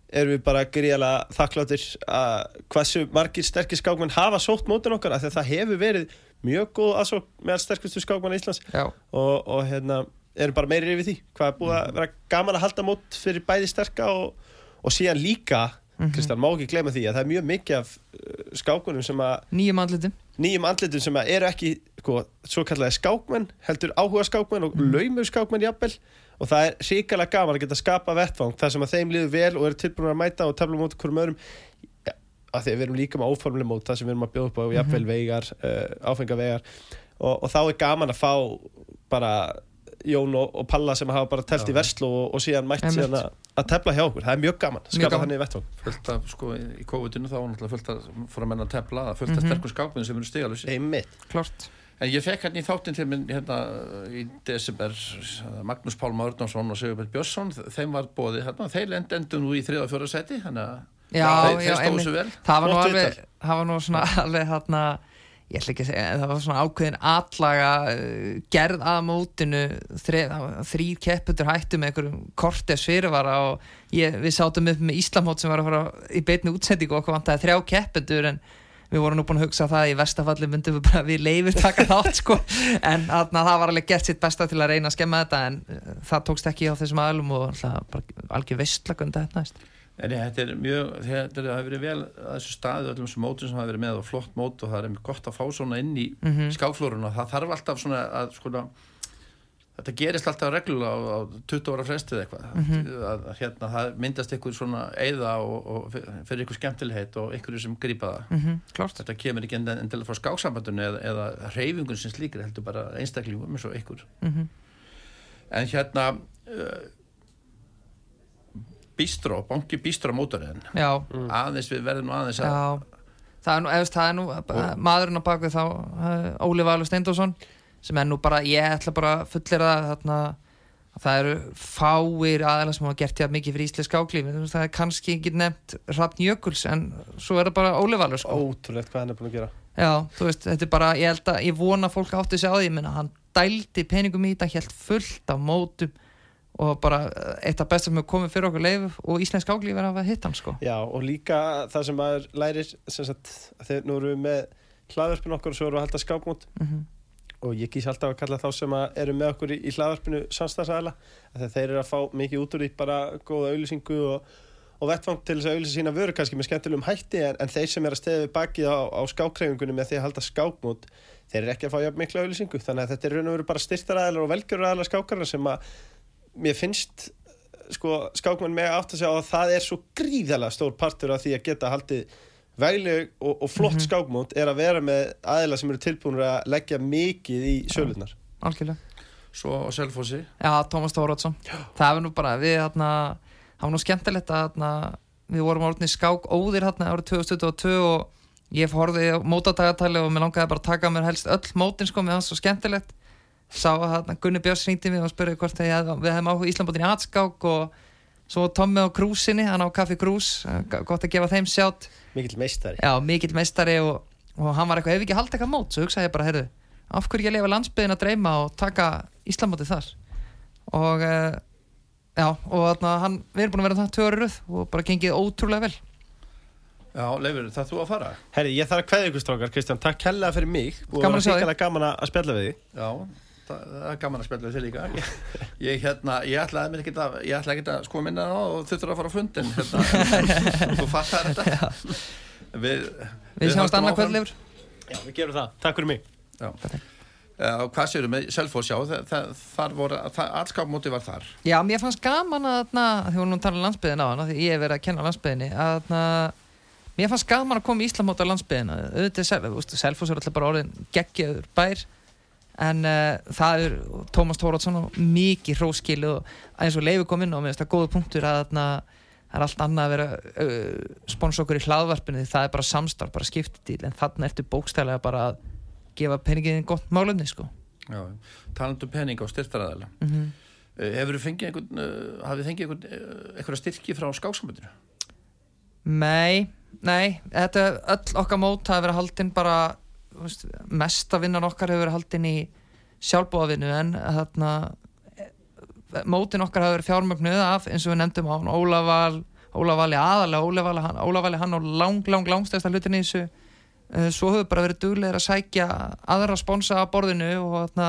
erum við bara gríðalega þakkláttir að hversu margir sterkir skákmenn hafa sótt mótin okkar af því að það hefur verið mjög góð aðsók meðal sterkustu skákmenn Íslands.
Já,
og, og hérna erum bara meiri yfir því. Hvað er búið að vera gaman að halda mót fyrir bæði sterka og, og síðan líka
Mhm.
Kristján, má ekki gleyma því að það er mjög mikið af uh, skákunum sem að
nýjum andlitum.
Nýjum andlitum sem að eru ekki sko, svo kallaði skákmenn, heldur áhuga skákmenn og mm. laumur skákmenn jafnvel. Og það er ríkalega gaman að geta skapa vettfang þar sem að þeim líður vel og eru tilbúin að mæta og tefla mót hverjum öðrum. Að því við erum líka með óformlega mót það sem við erum að bjóða upp á jafnvel vegar uh, áfengavegar og, og þá er gaman að fá bara Jón og, og Palla sem hafa bara telt í verslu og, og síðan mætt síðan að, tefla hjá okkur, það er mjög gaman. Skapa þannig vettfang
fullt af, sko, í COVID-19 þá var náttúrulega fullt af fór að menna að tepla, fullt af
Mhm.
sterkur skákminn sem eru stigalusi En ég fekk hérna í þáttinn til minn hérna í desember Magnús Pálma Örnánsson og Sigurbjörn Björnsson þeim var bóðið hérna, þeir end- endur nú í þriða og fjóra seti þannig að
Já,
þeir, stóðu
einmitt.
svo vel.
Það var nú alveg það var nú svona [LAUGHS] alveg þarna ég ætla ekki að segja, það var svona ákveðin atlaga uh, gerð að mótinu þrýr kepputur hættu með einhverjum kortes fyrirvara og ég, við sátum upp með Íslamót sem var að fara í beitni útsendingu og okkur vantaði þrjá kepputur en við vorum nú búin að hugsa það að í vestafalli myndum við bara við leifir taka [LAUGHS] þátt sko. En þarna, það var alveg gert sitt besta til að reyna að skemma þetta en uh, það tókst ekki á þessum aðlum og alltaf bara algjör næst
En þetta er mjög, þetta er, hefur verið vel að þessu staði öllum sem mótum sem hafa verið með og flott mót og það er gott að fá svona inn í mm
Mhm.
skákflóruna. Það þarf alltaf svona að sko þetta gerist alltaf reglulega á, á 20 ára frestið eitthvað.
Mhm.
að, að hérna það myndast ykkur svona eiða og, og fyrir ykkur skemmtilegheit og ykkur sem grípa það.
Mm -hmm,
þetta kemur ekki enn- endilega frá skáksambandinu eða, eða reyfingun sem slíkir heldur bara einstaklingum eins og ykkur
mm
en hérna Bístró, banki Bístró mótoriðin
Já,
aðeins við verðum aðeins að
Já, það er nú, eftir, það er nú og, maðurinn á bakvið þá uh, Óli Valur Steindósson sem er nú bara, ég ætla bara að fullera þarna að það eru fáir aðeins sem hafa gert hjá mikið fyrir íslensk skáklífi það er kannski ekki nefnt Hrafn Jökuls en svo er það bara Óli Valur sko.
ótrúlegt hvað hann er búin að gera.
Já, þú veist, þetta er bara, ég held að ég vona að fólk átti sig á því, ég meina hann dældi peningum í þetta, helt fullt af mótum og bara eitt af sem hefur komið fyrir okkur leif og íslensk skáklífi er að hafa hitt hann sko.
Já, og líka það sem maður lærir sem sagt, þegar nú erum við með hlaðverfin okkur og svo erum við að halda skápmót
mm
og ég kýs alltaf að kalla þá sem eru með okkur í, í hlaðverfinu samstagsæla þegar þeir eru að fá mikið út úr því bara góða auðlýsingu og, og vettfang til þess að auðlýsa sína vöru kannski með skemmtilegum hætti en, en þeir sem er að steða við bakið á, á skákreifingunni með því að halda skápmót þeir eru ekki að fá mikla auðlýsingu þannig að þetta er raun og veru bara styrtaræðilar og velgjöruræðilar skákarna sem að mér finnst sko, skákmenn með átt að segja að það er svo gríðalega stór partur af því að geta haldið vegleg og, og flott mm skákmót er að vera með aðila sem eru tilbúinur að leggja mikið í sölunar
algjörlega.
Svo á Selfossi.
Já, Tómas Tórótsson Það var nú bara, við þarna Það var nú skemmtilegt að þarna Við vorum orðinni skák óðir þarna árið 2022 og ég horfði á mótadagatali og mér langaði bara að taka mér helst öll mótin sko, mér fannst svo skemmtilegt Sá að þarna Gunni Björns ringdi mig og spurði hvort að ég, við hefum áhuga Íslandbótin í atskák og svo Tommi á krúsinni, hann á Kaffi Krús gott að gefa þeim sjátt.
Mikill meistari.
Já, mikill meistari og, og hann var eitthvað, ef ekki halda eitthvað mót? Svo hugsaði ég bara, heyrðu, af hverju að lifa landsbyðin að dreyma og taka Íslamótið þar? Og uh, já, og hann, við erum búin að vera það tvö röð og bara gengið ótrúlega vel.
Já, Leifur, það þú að fara?
Herri, ég þarf að kveðja ykkur strákar, Kristján, takk hella fyrir mig og
gaman að
að spjalla við því
Já, það, það er gaman að spjalla við þig líka. Ég, hérna, ég ætlaði ekki að ég ætlaði ekki að sko minna það og þau þurfa að fara á fundin hérna, [LAUGHS] þú fattar þetta. Við,
Við sjáumst annað
áfram.
kvöld lifur
Já, við gerum það, takk fyrir mig.
Já. Og hvað séu með Selfoss, já, það, það, þar voru, það, allskápmóti var þar.
Já, mér fannst gaman að við vorum nú að tala um landsbyðin á hana því ég hef verið að kenna landsbyðinni að þarna, mér fannst gaman að koma í Íslamót á landsbyðina auðvitað, Sel- þú veist, Selfoss er alltaf bara orðin geggjaður bær en uh, það er Tómas Tórótsson og mikið hróskilu og eins og Leifi kom inn á mér, það er góðu punktur að þarna, það er allt annað að vera uh, spons okkur í hlaðvarpinu því það er bara samstarf, bara skiptidíl en þarna ertu bókstælega bara að gefa peningin gott málumni sko
Já, talandu pening á styrtaræðala.
mm -hmm.
Hefur þið fengið einhvern, uh, hafið þið fengið einhverja styrki frá skáksamöndinu?
Nei, nei, þetta öll okkar mót hafa verið haldinn bara mesta vinnan okkar hefur verið haldinn í sjálfbóðavinnu en þarna eh, mótin okkar hafa verið fjármögnuð af eins og við nefndum á hann Ólafal Ólafali aðalega, Ólafali hann, Ólafali hann á lang, lang, langstæðsta hlutin í þessu. Eh, svo hefur bara verið duglegir að sækja aðra sponsa á borðinu og þarna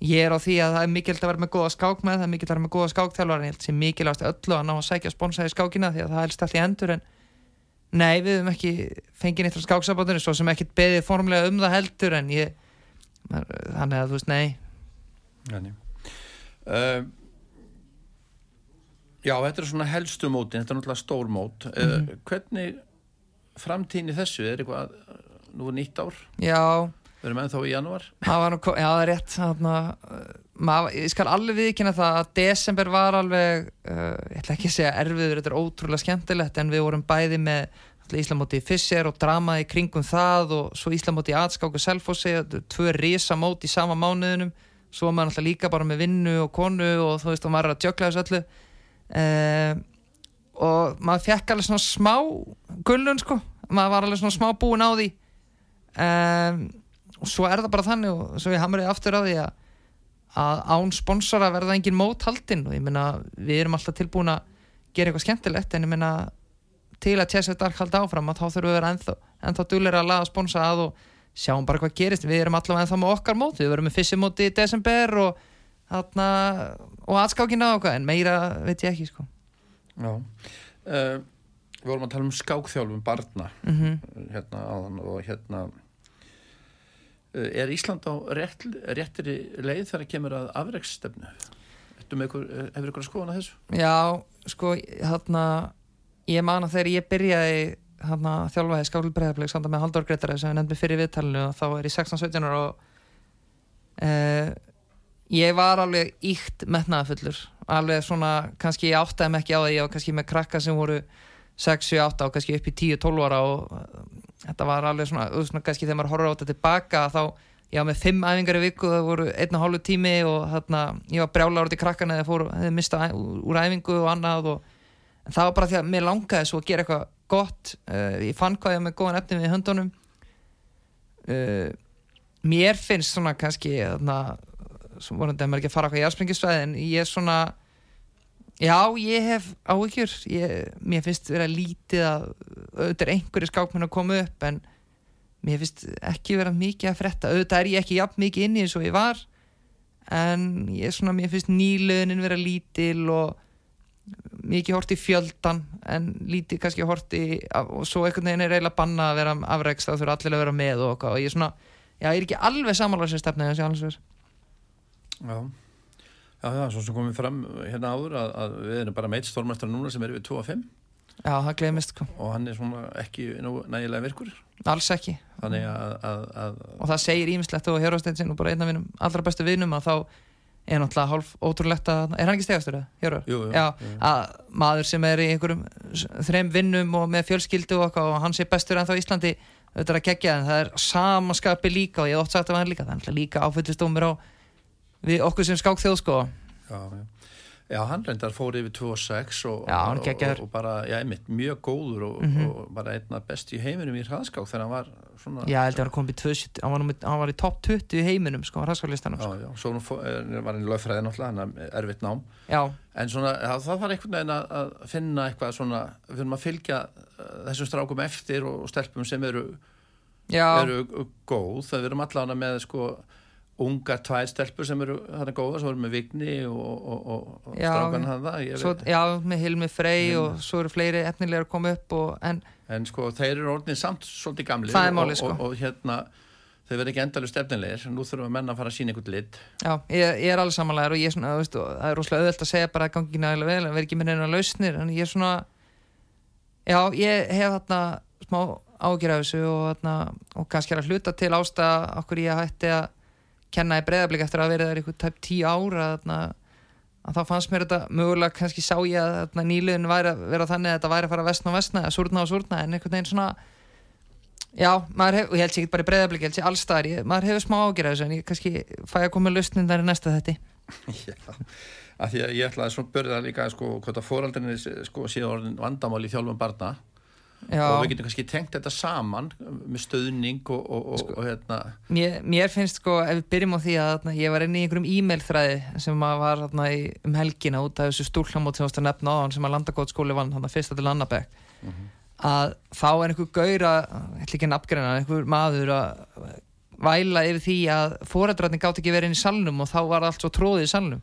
ég er á því að það er mikilvægt að vera með góða skák með það er mikilvægt að vera með góða skákþjálfar en ég held sem mikilvægt öllu að ná að sækja sponsa í skákina því að það helst allt í endur en nei við höfum ekki fengið neitt frá skáksabotinu svo sem ekkert beðið formlega um það heldur en ég þannig að þú veist nei
Þannig. Uh, já, þetta er svona helstu mótin, þetta er náttúrulega stór mót. Uh, hvernig framtíðin í þessu er eitthvað, nú nýtt ár,
já
við erum ennþá í
ko- já það er rétt uh, maður, ég skal alveg viðkynna það að desember var alveg uh, ég ætla ekki að segja erfiður, þetta er ótrúlega skemmtilegt en við vorum bæði með Íslamóti í Fischer og dramaði í kringum það og svo Íslamóti í Atskák og Selfossi tvö risa mót í sama mánuðinum. Svo var maður alltaf líka bara með vinnu og konu og þú veist og maður er að jökla þessu öllu. Uh, og maður fekk alveg svona smá gullun sko, maður var alveg svona smá búin á því. Um, og svo er það bara þannig og svo ég hamriði aftur á því að, að án sponsora verða engin mót haldinn og ég meina við erum alltaf tilbúin að gera eitthvað skemmtilegt en ég meina til að Chess Dark halda áfram að þá þurfum við að vera ennþá, ennþá dugleira að laga sponsa að og sjáum bara hvað gerist. Við erum allavega ennþá með okkar mót. Við verum með fyssimóti í desember og, þarna, og aðskákina og hvað en meira veit ég ekki sko.
Já. Uh, við vorum að tala um skákþjálfum barna.
Mm
hérna áðan og hérna er Ísland á rétt, réttri leið þegar kemur að afreiksstefnu? Ertu með ykkur, eh, hefur ykkur að skoðana þessu?
Já, sko, þarna ég man að þegar ég byrjaði þarna þjálfaði skáklubreiðarflik samt með Halldór Gretari sem við nefndum fyrir viðtalinu og þá er ég 16-17 ára og uh, ég var alveg íkt metnaðafullur alveg svona, kannski ég áttaði mig ekki á því ég var kannski með krakka sem voru 6, 7, 8 og kannski upp í 10, 12 ára og þetta var alveg svona, þú veist, svona kannski þegar maður horfður á þetta tilbaka þá ég var með 5 æfingar í viku það voru einn og hálfu tími og þarna ég var brjálar út í krakkana eða fór, hefði mistað úr, æfingu og annað og en það var bara því að mér langaði svo að gera eitthvað gott uh, ég fann hvað ég með góðan efni við höndunum. Uh, mér finnst svona kannski þarna, svo vorandi að maður ekki að fara okkur í jarsprengisvæði en ég er svona já, ég hef áhyggjur. Ég, mér finnst vera lítið að auðvitað er einhverju skákmenn að koma upp en mér finnst ekki vera mikið að frétta. Auðvitað er ég ekki jafn mikið inni eins og ég var en ég er svona, mér finnst nýlöðnin vera lítil og mikið hort í fjöldan en lítið kannski hort í og svo einhvern veginn er eiginlega banna að vera afreiks þá þurfa allir að vera með og, og ég er svona, já, ég er ekki alveg samanlega sér stefnið þessi alls verð
Já. Já, já, svo sem komið fram hérna áður að, að við erum bara meitt stórmestrar núna sem eru við 2 og 5
já, það glemist sko,
og hann er svona ekki nægilega virkur
alls ekki
að, að, að
og það segir ímislegt og Hjörvarsteinn sinn og bara einn af mínum allra bestu vinum að þá er náttúrulega hálf ótrúlegt að er hann ekki stegastur eða? Hjörvar?
jú, jú,
Já,
jú.
að maður sem er í einhverjum þrem vinnum og með fjölskyldu og, og hann sé bestur en þá Íslandi auðvitað er að gegja en það er samaskapi líka og ég oft sagt að hann líka það er líka áfyllistómur á við okkur sem skák þjóð sko
já, já. já, hann reyndar fór yfir 2.6 og,
Já, hann
og, og, og bara, já, einmitt, mjög góður og,
Mhm.
og bara einna best í heiminum í hraðskák þegar hann var svona
Já, ég held að hann kom í 270 hann hann var í topp 20 í heiminum sko, raskalistanum
já,
sko.
já, svo nú fó- er- var hann í lögfræði náttúrulega, hann er erfitt nám
Já,
En svona, já, það var einhvern veginn að, finna eitthvað svona, við erum að fylgja uh, þessum strákum eftir og, stelpum sem eru,
já,
eru góð, það við erum allavega með sko ungar tvær stelpur sem eru þarna góða, sem eru með Vigni og, og, og, strákan hann það,
svo, já með Hilmi Frey
Hilmi.
og svo eru fleiri efnilegar að koma upp og, en
en sko þeir eru orðin samt svolítið gamli
málið, sko.
og, hérna, þeir verða ekki endalust efnilegir, nú þurfum að menna að fara að sína einhvern lit.
já, ég, ég er alveg samanlegar og ég er svona, þú veist, og það er rosalega auðvelt að segja bara að gangi nægilega vel, að vera ekki með neina lausnir en ég er svona já, ég hef þarna smá ágjur af þessu og, þarna, og kannski er að hluta til ástæða okkur ég hætti að kenna í breyðablík eftir að vera þar ykkur tæp tíu ára þarna, að þá fannst mér þetta mögulega kannski sá ég að þarna, nýliðin væri að vera þannig að þetta væri að fara að vestna og vestna, að súrna og súrna en einhvern veginn svona já, maður hefur, og ég held sér ekki bara breyðablík ég held sér allstaðar, ég, maður hefur smá ágjur af þessu en ég kannski fæ að koma lausnin þar í næsta þetta [LAUGHS]
Já, af því að ég ætlaði svona börða líka sko hvort að fóraldrinni sko séu orðin vandamál í þjálfum barna
já,
og við getum kannski tengt þetta saman með stöðning og, og, og, og hérna.
mér, mér finnst sko ef við byrjum á því að þarna, ég var inn í einhverjum e-mail þræði sem að var þarna, í, um helgina út af þessu stúrlamót sem varst að nefna á hann sem að landakótskóli vann þarna fyrsta til Annabek að þá er einhver gaur að, ætla ekki að nafngreina einhver maður að væla yfir því að fóreldrarnir gátt ekki verið inn í salnum og þá var allt svo tróðið í salnum.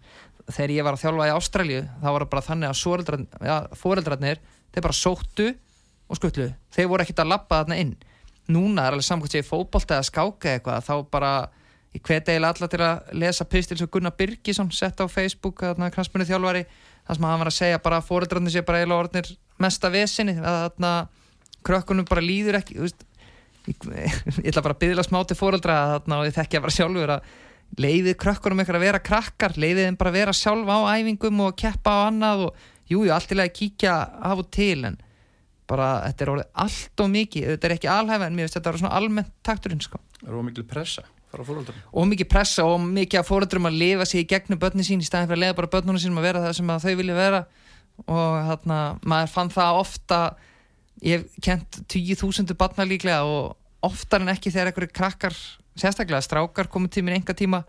Þegar ég var að þjálfa í Ástralju þá var það bara þannig að fóreldrarnir þeir bara sóttu og skutlu þeir voru ekkert að labba þarna inn. Núna er alveg samkvæmt sér fótbolta eða skáka eitthvað þá bara ég hveti eiginlega alla til að lesa pistil sem Gunnar Birgisson sett á Facebook þarna knastmunni þjálfari þar sem hann var að segja bara að fóreldrarnir sé bara eiginlega orðnir mesta vesinni að þarna krökkunum bara líður ekki veist, ég, ég ætla bara að byggla smá til fóreldra þarna og ég þekki að bara sjálfur að leiðið krökkunum eitthvað að vera krakkar leiðið þeim bara að vera sjálf á æfingum og keppa á annað og jújú, jú, allt til að kíkja af og til en bara þetta er orðið allt og mikið þetta er ekki alhæfa en mér finnst þetta að vera svona almennt takturinn sko.
er ómikil pressa frá fóraldrinni
og mikið pressa og mikið að fóreldrum að lifa sig í gegnum börnin sín í staðin fyrir að leiða bara börnunum sínum að vera það sem að þau vilja vera og þarna, maður fann það ofta ég hef kent 10.000 barna líklega og oftar en ekki þegar einhverju krakkar sérstaklega strákar komið til mér enga tíma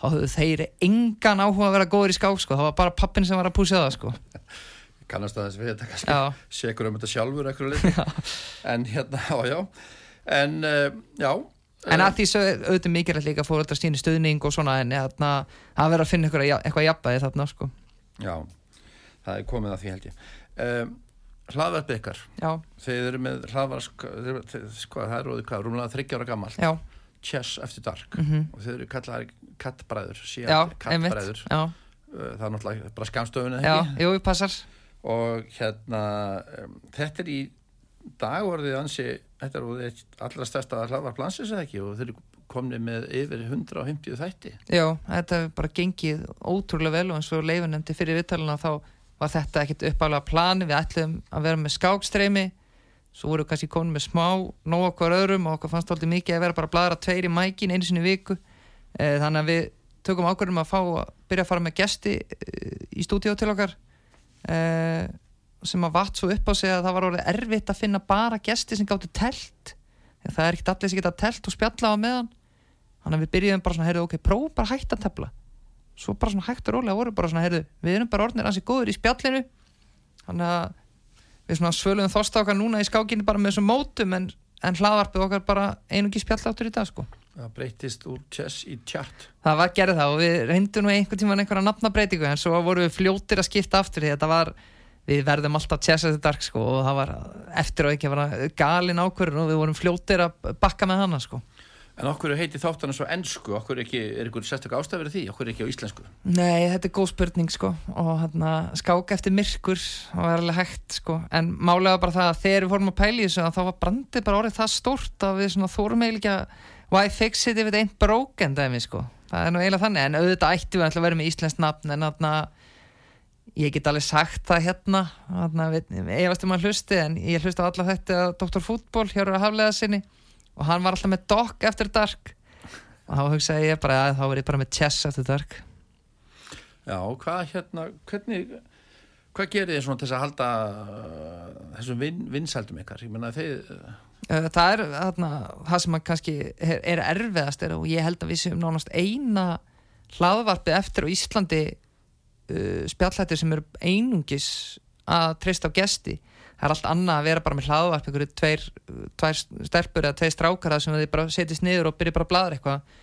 þá höfðu þeir engan áhuga að vera góður í skák sko. það var bara pappin sem var að púsa það sko. [LAUGHS]
kannast að þess við þetta kannski.
Já,
sekur um þetta sjálfur eitthvað en hérna, [LAUGHS] já, já. En uh, já.
En að því auðvitað mikilvægt líka fóreldrar síni stuðning og svona en það verður að finna eitthvað, eitthvað jafnvægi þarna sko.
já, það er komið að því held ég. Um, ykkar.
Já,
þeir eru með hlaðvarp sko, það er róðið hvað, rúmlega þryggjára gammal
já,
Chess eftir dark.
Mhm.
Og þeir eru kallaðar kattbræður síðan kattbræður.
Já,
það er náttúrulega bara skamstöfun
já, jú, passar
og hérna um, þetta er í dagorðið ansi þetta er orðið allra stærsta hlaðvarp landsins eða ekki? Og þeir eru komni með yfir 150 þætti.
Já, þetta hefur bara gengið ótrúlega vel og eins og leifin nefndi fyrir viðtalina þá var þetta ekkit uppálega plani við ætlum að vera með skákstreymi svo voru kannski komin með smá nóg okkur öðrum og okkur fannst alltaf mikið að vera bara að bladra tveir í mækin einu sinni viku. E, þannig að við tökum ákvörðum að fá að byrja að fara með gesti e, í stúdíó til okkar e, sem að vatt svo upp á sig að það var orðið erfitt að finna bara gesti sem gáttu telt. Það er ekkit allir sem geta telt og spjalla á meðan. Þannig að við byrjuðum bara svona, heyrðu, ok, prófum bara hætta að tefla. Svo bara svona hægt og rólega voru bara svona, heyrðu, við erum bara orðnir ansi góður í spjallinu. Þannig að við svona svöluðum þosta okkar núna í skákinu bara með þessum mótum en, en hlaðvarpið okkar bara einungi spjalláttur í dag sko
það breytist úr chess í chat.
Það var gerð það og við reyndum nú einhvern tíman einhverja nafnabreitingu en svo vorum við fljótir að skipta aftur því þetta var, við verðum alltaf chess eftir dark sko og það var eftir og ekki að vera galin ákvörðun og við vorum fljótir að bakka með hana sko.
En okkur heiti þáttan svo ennsku, okkur ekki, er ykkur sérstaklega ástæður því, okkur ekki á íslensku.
Nei, þetta er góð spurning sko og hérna skák eftir myrkur og er alveg hægt sko en málega bara það að þegar við fórum að pæla í þessu að þá var brandið bara orðið það stórt að við svona þórum eiginlega why fix it if it ain't broken dæmi sko það er nú eiginlega þannig en auðvitað ætti við að vera með íslenskt nafn en þarna ég get alveg sagt það hérna þarna, ég veist um að hlusti en ég hlusti á alla þetta Dr. Fútból hjá Haflega sinni og hann var alltaf með Doc eftir Dark og þá hugsaði ég bara að þá ég bara með Chess eftir Dark
Já, hvað hérna, hvernig, hvað gerir þið svona til að halda uh, þessum vin, vinsældum ykkar? Ég menna þeir,
Uh, það er þarna, það sem kannski er, er erfiðast er og ég held að við séum nánast eina hlaðvarpið eftir á Íslandi uh, spjallættir sem eru einungis að treysta á gesti það er allt annað að vera bara með hlaðvarp einhverju tveir, tveir stelpur eða tveir strákar þar sem þið bara setjast niður og byrja bara að bladra eitthvað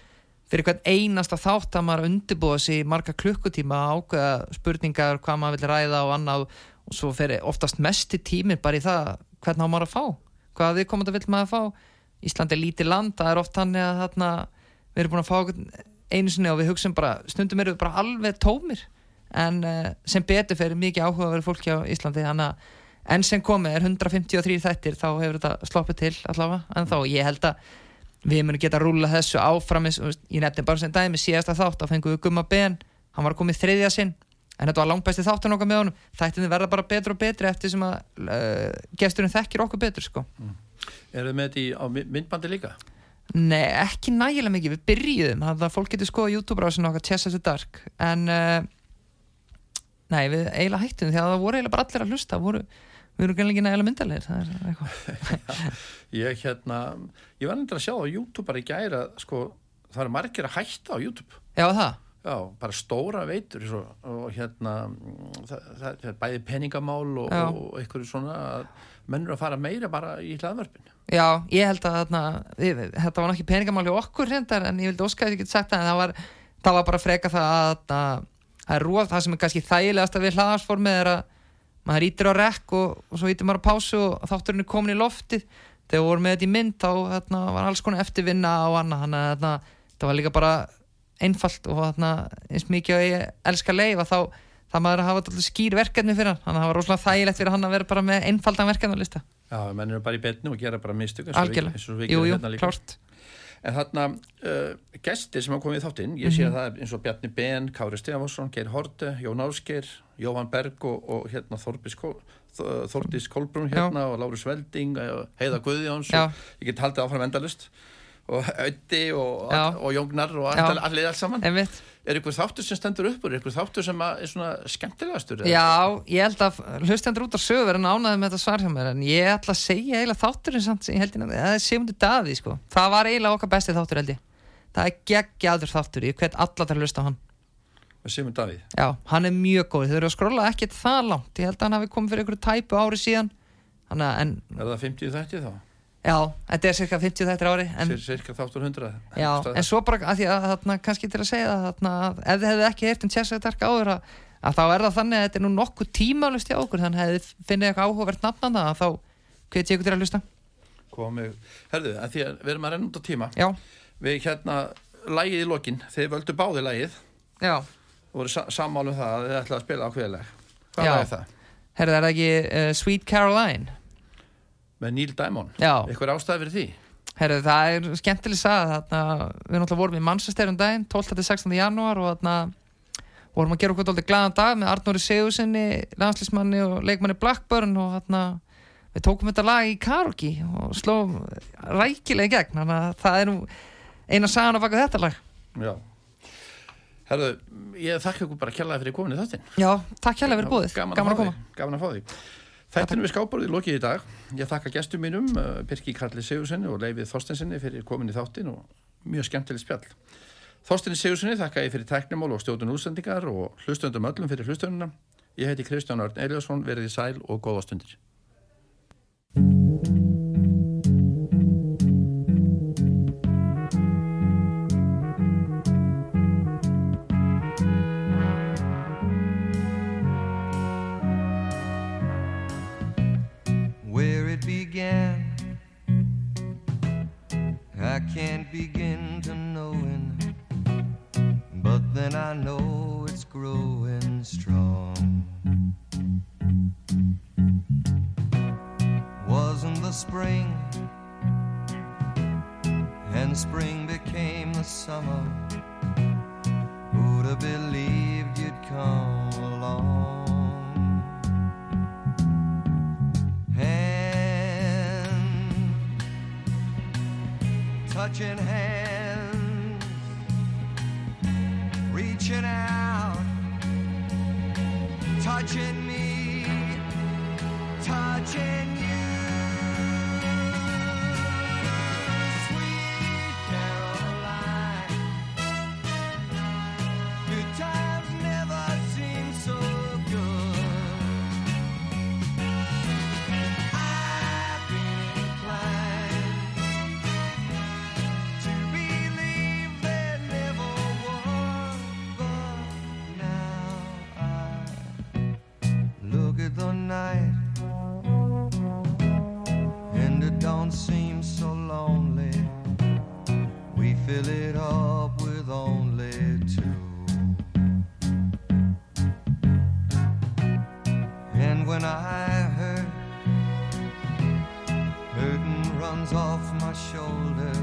fyrir hvern einasta þátt að maður undirbúa sér marga klukkutíma ákveða spurningar hvað maður vil ræða og annað. Og svo fyrir oftast mest í tíminn bara í það hvernig á maður að fá? Hvað við komum að vil maður að fá? Ísland er lítið land, það er oft hann að þarna, við erum búin að fá einu sinni og við hugsaum bara, stundum erum við bara alveg tómir. En uh, sem betur fyrir mikið áhuga að vera fólki á Íslandi þannig að enn sem komið er 153 þættir þá hefur þetta sloppið til allavega. En þá ég held að við munum geta rúla þessu áfram ég nefndi bara sem dæmi síðasta þátt að fengum við Gumma Ben. Hann var komið þriðja sinn. En þetta var langt besti þáttan okkar með honum. Þættinni verða bara betur og betri eftir sem að uh, gesturinn þekkir okkur betur sko.
eru þið með þetta í, á my- myndbandi líka?
Nei, ekki nægilega mikið, við byrjuðum. Þannig að fólk getur skoða YouTube-rásin okkar Chess After Dark. En uh, nei, við eiginlega hættum því að það voru eiginlega bara allir að hlusta. Voru, við erum greinlega ekki nægilega myndalegir er [LAUGHS] [LAUGHS]
Ég hérna, ég var nefndir að sjá á YouTube bara í gæra, sko, það eru margir að hætta á YouTube.
Já, það,
Já, bara stóra veitur svo, og hérna það, það, er bæði peningamál og, og einhverju svona að mennur að fara meira bara í hlaðvarpin
já, ég held að þarna, við, þetta var nokkið peningamál hjá okkur reyndar en ég vildi ég get sagt það en það var, það var bara freka það að það er róð, það sem er kannski þægilegast að við hlaðarsformið er að maður ítir á rekk og, og svo ítir maður á pásu og þátturinn er komin í loftið þegar við vorum með þetta í mynd þá þarna, var alls konar eftirvinna og annað þannig að þarna, það var líka bara einfalt og þarna, eins mikið að ég elska leif að þá það maður að hafa alltaf skýr verkefni fyrir hann þannig að það var rosalega þægilegt fyrir hann að vera bara með einfaldan verkefni á lista.
Já, mennur eru bara í betni og gera bara mistök
algjörlega, jú, jú,
hérna
klárt.
En þarna, uh, gestir sem hafa komið í þáttinn, ég
Mhm.
sé að það er eins og Bjarni Ben, Kári Stefánsson, Geir Horte, Jón Ásgeir, Jóhann Berg og, og hérna Þorbis Kol, Þ- Þórdís Kolbrún hérna og Lárus Velding og Heiða Guðjóns
Já.
og ég get haldið áfram endalust og Öddi og,
Já.
og Jóngnar og
Já.
allir, allir alls saman.
einmitt
Er ykkur þáttur sem stendur upp úr? Er ykkur þáttur sem er svona skemmtilegastur?
Já, ég held að hlustendur út á sögu verið nánaði með þetta svar hjá mér en ég ætla að segja eiginlega þátturinn samt sem ég held að það er Sigmundur Daði sko. það var eiginlega okkar besti þáttur held ég það er geggjaður þáttur, ég hvet alla til að hlusta á hann
Simon Davíð.
Já, hann er mjög góð, þau eru að skrolla ekkert það langt. Ég held að hann hafi komið fyrir einhverju tæpu ári síðan. Þannig að, en
Er það 50 þætti þá?
já, þetta er cirka 50 þættir ári en,
cirka þáttur 100?
Já, en svo bara að því að þarna, kannski til að segja þarna, ef þið hefðu ekki heyrt um Chess Attack áður að, að þá er það þannig að þetta er nú nokkuð tímalust hjá okkur. Þannig að þið finnið eitthvað áhugavert nafnan það þá hvet ég ykkur til að hlusta.
Komið, herðu, að því að við erum að renna út á tíma.
Já,
við hérna, lægið í lokin. Þeir völdu báði lægið
já,
voru sa sammálum það að þið ætlaði að spila ákveðileg hvað
Já.
er það?
herðu er það ekki uh, Sweet Caroline
með Neil Diamond,
Já,
eitthvað ástæði fyrir því
herðu það er skemmtileg sað þarna, við náttúrulega vorum í Manchester um daginn 12. til 16. janúar og þarna vorum að gera okkur dálítið glaðan dag með Arnóri Sigursinni, landslísmanni og leikmanni Blackburn og þarna við tókum þetta lag í karaoke og slóum rækilega í gegn þannig að það er nú eina sagan að baka þetta lag
já herðu, ég þakka ykkur bara kjallaði fyrir komin í þáttinn
Já, takk hérlega fyrir búið,
gaman,
gaman að
fá
koma
gaman að fá því Þættinu við skáparðið lokið í dag. Ég þakka gestum mínum, uh, Birki Karli Sigurssoni og Leifið Þorstensinni fyrir komin í þáttin og mjög skemmtileg spjall. Þorstinni Sigurssoni þakka ég fyrir tæknimál og stjórnun útsendingar og hlustöndum öllum fyrir hlustönduna. Ég heiti Kristján Örn Eliasson, verið í sæl og góða stundir.
Then I know it's growing strong. Wasn't the spring, and spring became the summer. Who'd have believed you'd come along? Hand, touching hands, reaching out, touching me, touching you. Fill it up with only two. And when I hurt, hurting runs off my shoulders.